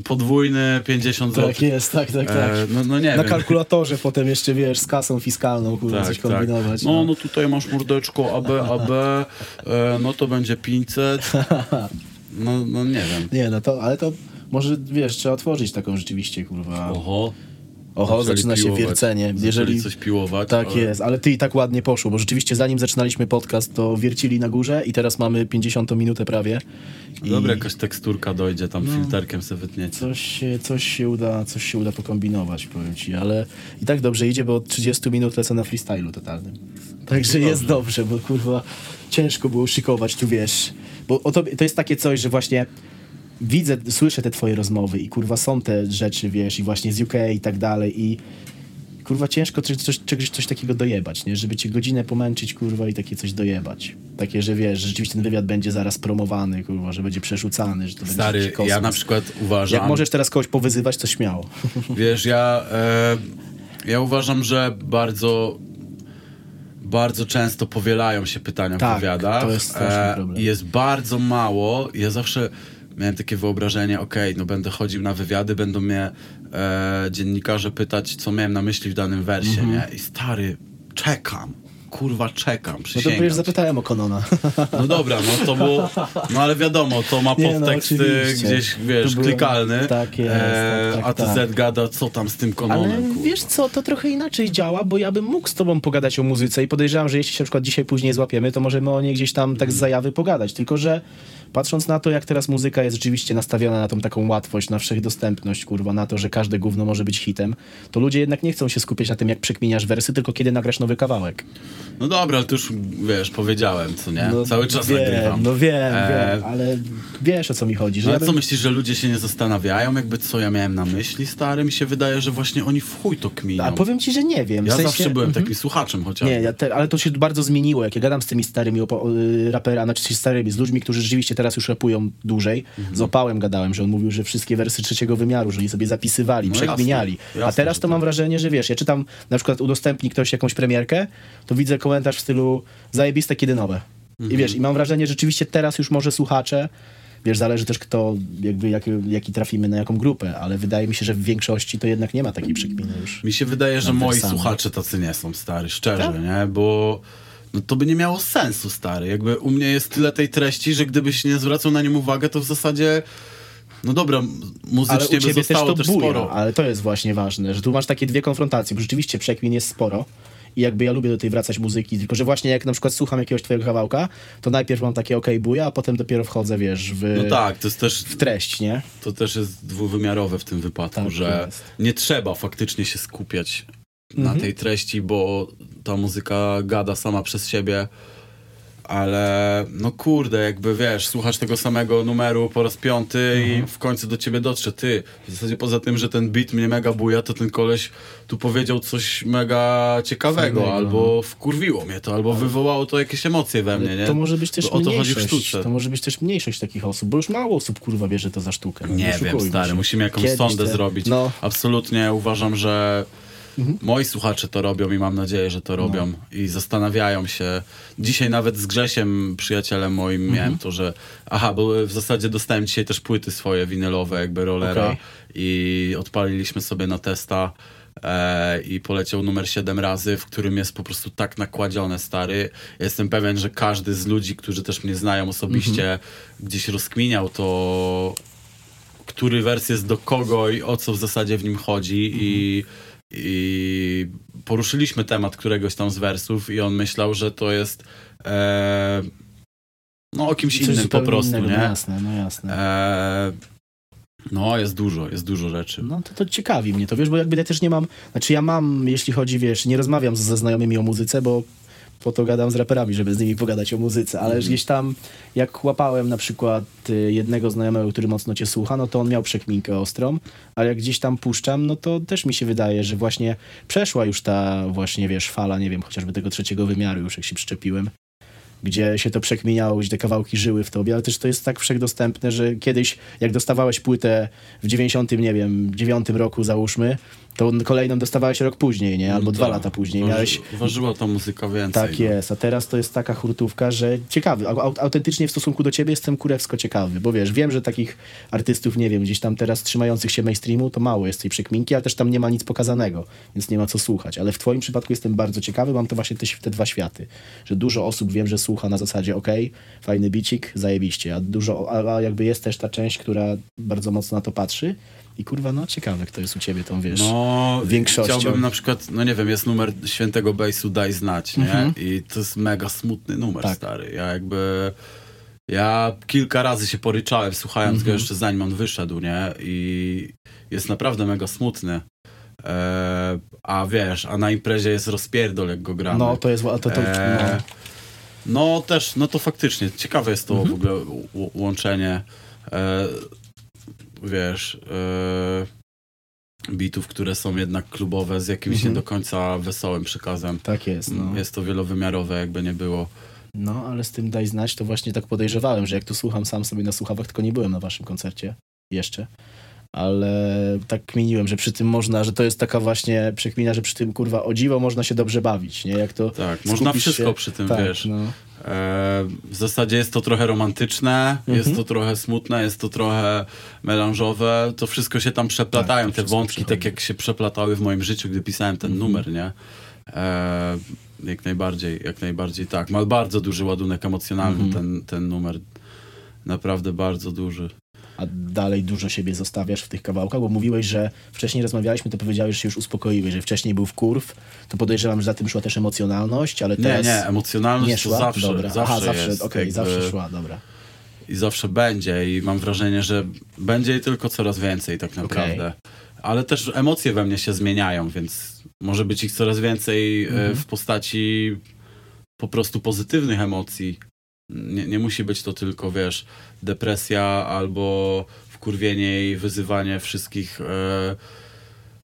podwójny 50 zł. Tak jest, tak, tak, tak. E, no, no nie Na wiem. kalkulatorze potem jeszcze, wiesz, z kasą fiskalną, kurwa, Tak, coś tak. kombinować. No, no tutaj masz mordeczko AB, AB, e, no to będzie 500. No, no nie wiem. Nie, no to, ale to może, wiesz, trzeba otworzyć taką rzeczywiście, kurwa. Oho. Oho, zaczęli zaczyna się piłować. wiercenie. Zaczęli Jeżeli... coś piłować. Tak ale- jest, ale ty i tak ładnie poszło, bo rzeczywiście zanim zaczynaliśmy podcast, to wiercili na górze i teraz mamy 50 minutę prawie. I Dobra, jakaś teksturka dojdzie, tam filterkiem sobie wytniecie. coś, się- coś, się uda, coś się uda pokombinować, powiem ci, ale i tak dobrze idzie, bo od 30 minut lecę na freestylu totalnym. Także jest dobrze, bo kurwa ciężko było szykować, tu wiesz. Bo to jest takie coś, że właśnie widzę, słyszę te twoje rozmowy i kurwa są te rzeczy, wiesz, i właśnie z UK i tak dalej i kurwa ciężko coś, coś, czegoś coś takiego dojebać, nie? Żeby cię godzinę pomęczyć, kurwa, i takie coś dojebać. Takie, że wiesz, że rzeczywiście ten wywiad będzie zaraz promowany, kurwa, że będzie przerzucany, że to będzie Stary, jakiś kosmos. ja na przykład uważam... Jak możesz teraz kogoś powyzywać, to śmiało. Wiesz, ja, e, ja uważam, że bardzo bardzo często powielają się pytania Tak, w wywiadach. to jest straszny problem. I jest bardzo mało. Ja zawsze miałem takie wyobrażenie, okej, no będę chodził na wywiady, będą mnie e, dziennikarze pytać, co miałem na myśli w danym wersie, Mhm. nie? I stary, czekam. Kurwa, czekam, No to przysięgam. ci. zapytałem o Konona. No dobra, no to było, no ale wiadomo, to ma Nie, no, podteksty oczywiście. gdzieś, wiesz, było- klikalny. tak jest, e, tak, a tak, TZ tak. gada, co tam z tym kononem, Ale kurwa. wiesz co, to trochę inaczej działa, bo ja bym mógł z tobą pogadać o muzyce i podejrzewam, że jeśli się na przykład dzisiaj później złapiemy, to możemy o niej gdzieś tam tak z zajawy pogadać. Tylko, że patrząc na to, jak teraz muzyka jest rzeczywiście nastawiona na tą taką łatwość, na wszechdostępność, kurwa, na to, że każde gówno może być hitem, to ludzie jednak nie chcą się skupiać na tym, jak przekminiasz wersy, tylko kiedy nagrasz nowy kawałek. No dobra, ale to już, wiesz, powiedziałem, co nie? No, Cały czas wiem, nagrywam. No wiem, E, wiem, ale wiesz o co mi chodzi. Że No ja ale co bym... myślisz, że ludzie się nie zastanawiają, jakby co ja miałem na myśli, stary? Mi się wydaje, że właśnie oni w chuj to kminią. A powiem ci, że nie wiem. w ja sensie... zawsze byłem Mhm. takim słuchaczem chociaż. Nie, ja te, ale to się bardzo zmieniło. Jak ja gadam z tymi starymi opo- y, raperami, znaczy starymi, z ludźmi, którzy rzeczywiście teraz już rapują dłużej. Mhm. Z Opałem gadałem, że on mówił, że wszystkie wersy trzeciego wymiaru, że oni sobie zapisywali, No przekminiali. A teraz to tak. mam wrażenie, że wiesz, ja czytam, na przykład udostępni ktoś jakąś premierkę, to widzę komentarz w stylu zajebiste kiedy nowe. Mhm. I wiesz, i mam wrażenie, że rzeczywiście teraz już może słuchacze, wiesz, zależy też kto, jakby jaki, jaki trafimy na jaką grupę, ale wydaje mi się, że w większości to jednak nie ma takiej przekminy już. Mi się wydaje, że moi słuchacze tacy nie są, stary, szczerze, Tak? nie? Bo no, to by nie miało sensu, stary. Jakby u mnie jest tyle tej treści, że gdybyś nie zwracał na nim uwagę, to w zasadzie, no dobra, muzycznie by ciebie też zostało to też, buja, sporo. ale to jest właśnie ważne, że tu masz takie dwie konfrontacje, bo rzeczywiście przekmin jest sporo i jakby ja lubię do tej wracać muzyki, tylko że właśnie jak na przykład słucham jakiegoś twojego kawałka, to najpierw mam takie okej buja, a potem dopiero wchodzę, wiesz, w, No tak, to jest też, w treść, nie? to też jest dwuwymiarowe w tym wypadku, Tak że jest. nie trzeba faktycznie się skupiać na Mhm. tej treści, bo ta muzyka gada sama przez siebie. Ale no kurde, jakby wiesz, słuchasz tego samego numeru po raz piąty Mhm. i w końcu do ciebie dotrze. Ty, w zasadzie poza tym, że ten beat mnie mega buja, to ten koleś tu powiedział coś mega ciekawego, Fajnego, albo wkurwiło mnie to, albo wywołało to jakieś emocje we mnie, nie? To może być też Bo to mniejszość, sztuce. to może być też mniejszość takich osób, bo już mało osób kurwa wie, że to za sztukę. no, Nie wiem, oszukujmy stary, musimy jakąś Kiedyś sondę te- zrobić. No, Absolutnie uważam, że moi słuchacze to robią i mam nadzieję, że to robią No. i zastanawiają się. Dzisiaj nawet z Grzesiem, przyjacielem moim, Mhm. miałem to, że aha, bo w zasadzie dostałem dzisiaj też płyty swoje winylowe, jakby rollera Okej. i odpaliliśmy sobie na testa. E, I poleciał numer 7 razy, w którym jest po prostu tak nakładzione, stary. Jestem pewien, że każdy z ludzi, którzy też mnie znają osobiście, Mhm. gdzieś rozkminiał to, który wers jest do kogo i o co w zasadzie w nim chodzi i, i poruszyliśmy temat któregoś tam z wersów i on myślał, że to jest e, no o kimś coś innym po prostu, innego, nie? No jasne, no jasne. E, no jest dużo, jest dużo rzeczy. No to, to ciekawi mnie to, wiesz, bo jakby ja też nie mam, znaczy ja mam, jeśli chodzi, wiesz, nie rozmawiam ze znajomymi o muzyce, bo po to gadam z raperami, żeby z nimi pogadać o muzyce, ale Mhm. gdzieś tam, jak łapałem na przykład y, jednego znajomego, który mocno cię słucha, no to on miał przekminkę ostrą, ale jak gdzieś tam puszczam, no to też mi się wydaje, że właśnie przeszła już ta właśnie, wiesz, fala, nie wiem, chociażby tego trzeciego wymiaru już, jak się przyczepiłem, gdzie się to przekminiało, gdzie te kawałki żyły w tobie, ale też to jest tak wszechdostępne, że kiedyś, jak dostawałeś płytę w 90, nie wiem, 9 roku załóżmy, to kolejną dostawałeś rok później, nie? Albo No dwa tak. lata później. Waży- Miałeś Ważyła ta muzyka więcej. tak no. jest, a teraz to jest taka hurtówka, że ciekawy, au- au- autentycznie w stosunku do ciebie jestem kurewsko ciekawy, bo wiesz, wiem, że takich artystów, nie wiem, gdzieś tam teraz trzymających się mainstreamu, to mało jest tej przekminki, ale też tam nie ma nic pokazanego, więc nie ma co słuchać, ale w twoim przypadku jestem bardzo ciekawy, mam to właśnie te, te dwa światy, że dużo osób wiem, że słucha na zasadzie, okej, fajny bicik, zajebiście, a dużo, a, a jakby jest też ta część, która bardzo mocno na to patrzy i kurwa, no ciekawe, kto jest u ciebie tą, wiesz, No, większością. chciałbym na przykład, no nie wiem, jest numer Świętego Bejsu Daj Znać, nie? I to jest mega smutny numer, Mhm. Tak. stary. Ja jakby... Ja kilka razy się poryczałem, słuchając Mhm. go jeszcze zanim on wyszedł, nie? I jest naprawdę mega smutny. E, a wiesz, a na imprezie jest rozpierdol, jak go gramy. no to jest, to, to, to E, no. też, no to faktycznie, ciekawe jest to Mhm. w ogóle łączenie, e, wiesz, e, bitów, które są jednak klubowe z jakimś Mhm. nie do końca wesołym przekazem. tak jest, no. Jest to wielowymiarowe, jakby nie było. No, ale z tym daj znać, to właśnie tak podejrzewałem, że jak tu słucham sam sobie na słuchawach, tylko nie byłem na waszym koncercie jeszcze. Ale tak kminiłem, że przy tym można, że to jest taka właśnie przekmina, że przy tym kurwa o dziwo można się dobrze bawić, nie? Jak to Tak, można wszystko się- przy tym, tak, wiesz. No. E, w zasadzie jest to trochę romantyczne, Mhm. jest to trochę smutne, jest to trochę melanżowe. To wszystko się tam przeplatają, Tak, te wątki, tak przechodzi. jak się przeplatały w moim życiu, gdy pisałem ten Mhm. numer, nie? E, jak najbardziej, jak najbardziej tak. Ma bardzo duży ładunek emocjonalny Mhm. ten, ten numer. Naprawdę bardzo duży. A dalej dużo siebie zostawiasz w tych kawałkach, bo mówiłeś, że wcześniej rozmawialiśmy, to powiedziałeś, że się już uspokoiłeś, że wcześniej był w kurw, to podejrzewam, że za tym szła też emocjonalność, ale Nie, teraz nie, emocjonalność nie szła? zawsze, dobra. zawsze Aha, zawsze, jest. okej, jakby- zawsze szła, dobra. i zawsze będzie i mam wrażenie, że będzie jej tylko coraz więcej tak naprawdę. Ale też emocje we mnie się zmieniają, więc może być ich coraz więcej e, Mhm. w postaci po prostu pozytywnych emocji. Nie, nie musi być to tylko, wiesz, depresja albo wkurwienie i wyzywanie wszystkich e,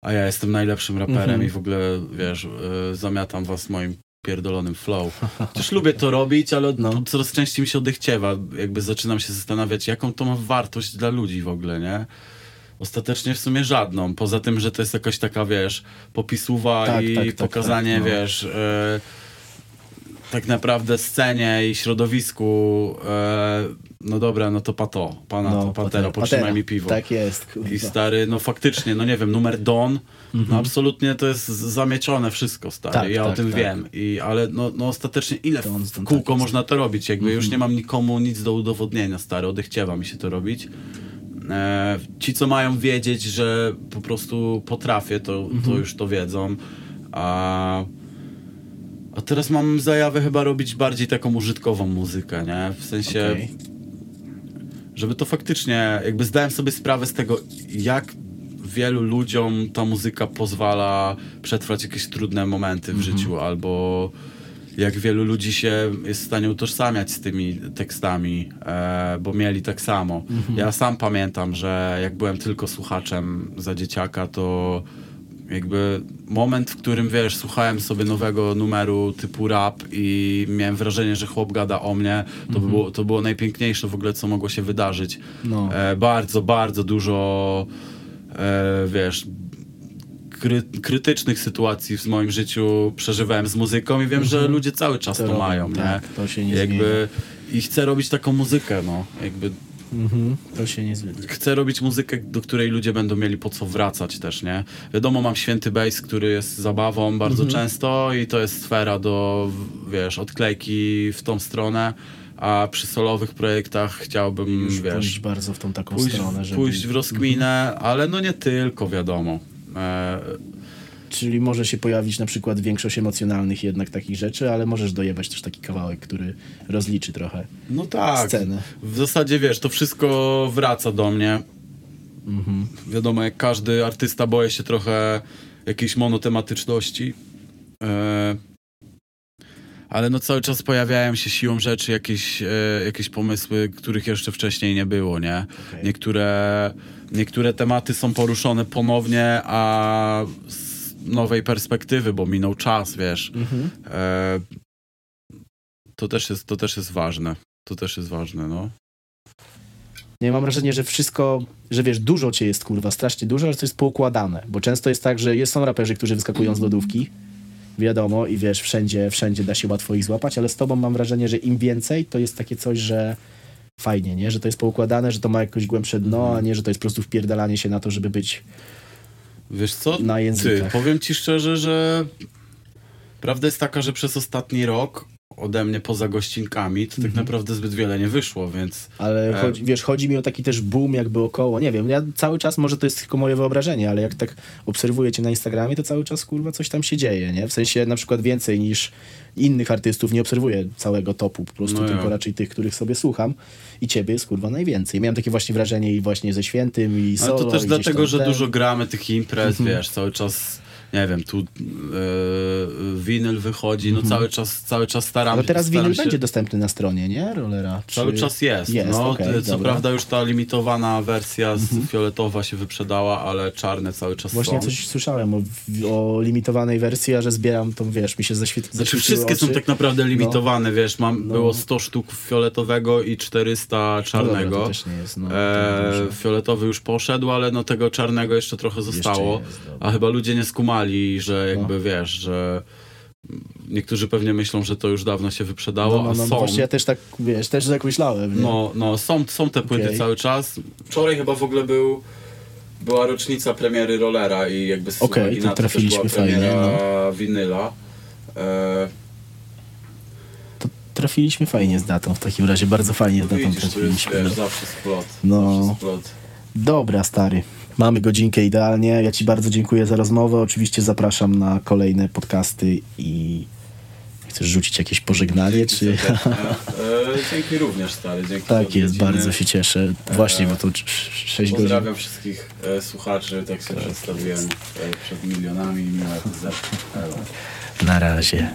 a ja jestem najlepszym raperem Mhm. i w ogóle, wiesz, e, zamiatam was moim pierdolonym flow. Chociaż lubię to robić, ale No. coraz częściej mi się odechciewa. Jakby zaczynam się zastanawiać, jaką to ma wartość dla ludzi w ogóle, nie? Ostatecznie w sumie żadną. Poza tym, że to jest jakaś taka, wiesz, popisówa Tak, i tak, tak, pokazanie, tak, no. wiesz, e, tak naprawdę scenie i środowisku, e, no dobra, no to pato, pana to patero, potrzymaj mi piwo. Tak jest, kurwa. I stary, no faktycznie, no nie wiem, numer Don, no Mhm. absolutnie to jest z- zamiecione wszystko, stary, Tak, ja o tak, tym tak. wiem, I, ale no, no ostatecznie ile Don, w kółko tak można to robić, jakby już Mhm. nie mam nikomu nic do udowodnienia, stary, odechciewa mi się to robić. E, ci, co mają wiedzieć, że po prostu potrafię, to, to Mhm. już to wiedzą, a... A teraz mam zajawę chyba robić bardziej taką użytkową muzykę, nie? W sensie, Okej. żeby to faktycznie, jakby zdałem sobie sprawę z tego, jak wielu ludziom ta muzyka pozwala przetrwać jakieś trudne momenty w Mhm. życiu, albo jak wielu ludzi się jest w stanie utożsamiać z tymi tekstami, e, bo mieli tak samo. Mhm. Ja sam pamiętam, że jak byłem tylko słuchaczem za dzieciaka, to jakby moment, w którym wiesz, słuchałem sobie nowego numeru typu rap i miałem wrażenie, że chłop gada o mnie, to, było, to było najpiękniejsze w ogóle, co mogło się wydarzyć. No. E, bardzo, bardzo dużo e, wiesz kry, krytycznych sytuacji w moim życiu przeżywałem z muzyką i wiem, że ludzie cały czas to, robią, mają, tak, nie? to się nie jakby i chcę robić taką muzykę, no. Jakby Mhm, to się nie zmieni. chcę robić muzykę, do której ludzie będą mieli po co wracać też, nie? Wiadomo, mam święty bass, który jest zabawą bardzo Mhm. często i to jest sfera do, wiesz, odklejki w tą stronę, a przy solowych projektach chciałbym, Już wiesz, pójść bardzo w tą taką pójść, stronę, żeby... pójść w rozkminę, ale no nie tylko, wiadomo. E, Czyli może się pojawić na przykład większość emocjonalnych jednak takich rzeczy, ale możesz dojebać też taki kawałek, który rozliczy trochę no tak, scenę. w zasadzie, wiesz, to wszystko wraca do mnie. Mhm. Wiadomo, jak każdy artysta boję się trochę jakiejś monotematyczności. E, ale no cały czas pojawiają się siłą rzeczy jakieś, e, jakieś pomysły, których jeszcze wcześniej nie było, nie? Okej. Niektóre, niektóre tematy są poruszone ponownie, a nowej perspektywy, bo minął czas, wiesz. Mhm. E, to, też jest, to też jest ważne. To też jest ważne, no. Nie mam wrażenie, że wszystko, że wiesz, dużo cię jest, kurwa, strasznie dużo, ale to jest poukładane. Bo często jest tak, że jest, są raperzy, którzy wyskakują z lodówki, wiadomo, i wiesz, wszędzie, wszędzie da się łatwo ich złapać, ale z tobą mam wrażenie, że im więcej, to jest takie coś, że fajnie, nie? Że to jest poukładane, że to ma jakoś głębsze dno, a nie, że to jest po prostu wpierdalanie się na to, żeby być Wiesz co? Na Ty, powiem ci szczerze, że prawda jest taka, że przez ostatni rok ode mnie poza gościnkami to Mhm. tak naprawdę zbyt wiele nie wyszło, więc Ale E. chodzi, wiesz, chodzi mi o taki też boom jakby około, nie wiem, ja cały czas, może to jest tylko moje wyobrażenie, ale jak tak obserwuję cię na Instagramie, to cały czas, kurwa, coś tam się dzieje, nie? W sensie na przykład więcej niż innych artystów, nie obserwuję całego topu, po prostu No ja. tylko raczej tych, których sobie słucham i ciebie jest, kurwa, najwięcej. Miałem takie właśnie wrażenie i właśnie ze Świętym i Ale solo. to też dlatego, że dużo gramy tych imprez, Mhm. wiesz, cały czas, nie wiem, tu e, winyl wychodzi, no cały czas, cały czas staram Ale teraz staram winyl się, będzie dostępny na stronie, nie? Rollera. Cały Czy- czas jest. Jest, no, okej, ty- co dobra. prawda już ta limitowana wersja z fioletowa się wyprzedała, ale czarne cały czas Właśnie są. coś słyszałem o, o limitowanej wersji, a że zbieram to, wiesz, mi się zaświetliło. Znaczy wszystkie są tak naprawdę limitowane, wiesz, mam, No. było 100 sztuk fioletowego i 400 czarnego. to też nie jest, no, e, fioletowy już poszedł, ale no tego czarnego jeszcze trochę zostało. jest, dobra. a chyba ludzie nie skumali, że jakby No. wiesz, że niektórzy pewnie myślą, że to już dawno się wyprzedało, No, no, no, a no są. właśnie ja też tak, wiesz, też tak myślałem. Nie? No, no są, są te płyty Okej. cały czas. Wczoraj chyba w ogóle był była rocznica premiery Rollera i jakby z to na to też trafiliśmy była fajnie, no. premiera winyla. E, To trafiliśmy fajnie z datą w takim razie, bardzo fajnie z datą widzisz, to jest trafiliśmy. wiesz, no. zawsze splot. No. Zawsze splot. Dobra, stary. Mamy godzinkę idealnie. Ja Ci bardzo dziękuję za rozmowę. Oczywiście zapraszam na kolejne podcasty i chcesz rzucić jakieś pożegnanie, czy... E, dzięki również, stary. Dzięki Tak jest, bardzo się cieszę. Właśnie, bo to 6 godzin. Pozdrawiam wszystkich e, słuchaczy, tak się przedstawiłem e, przed milionami. Na razie.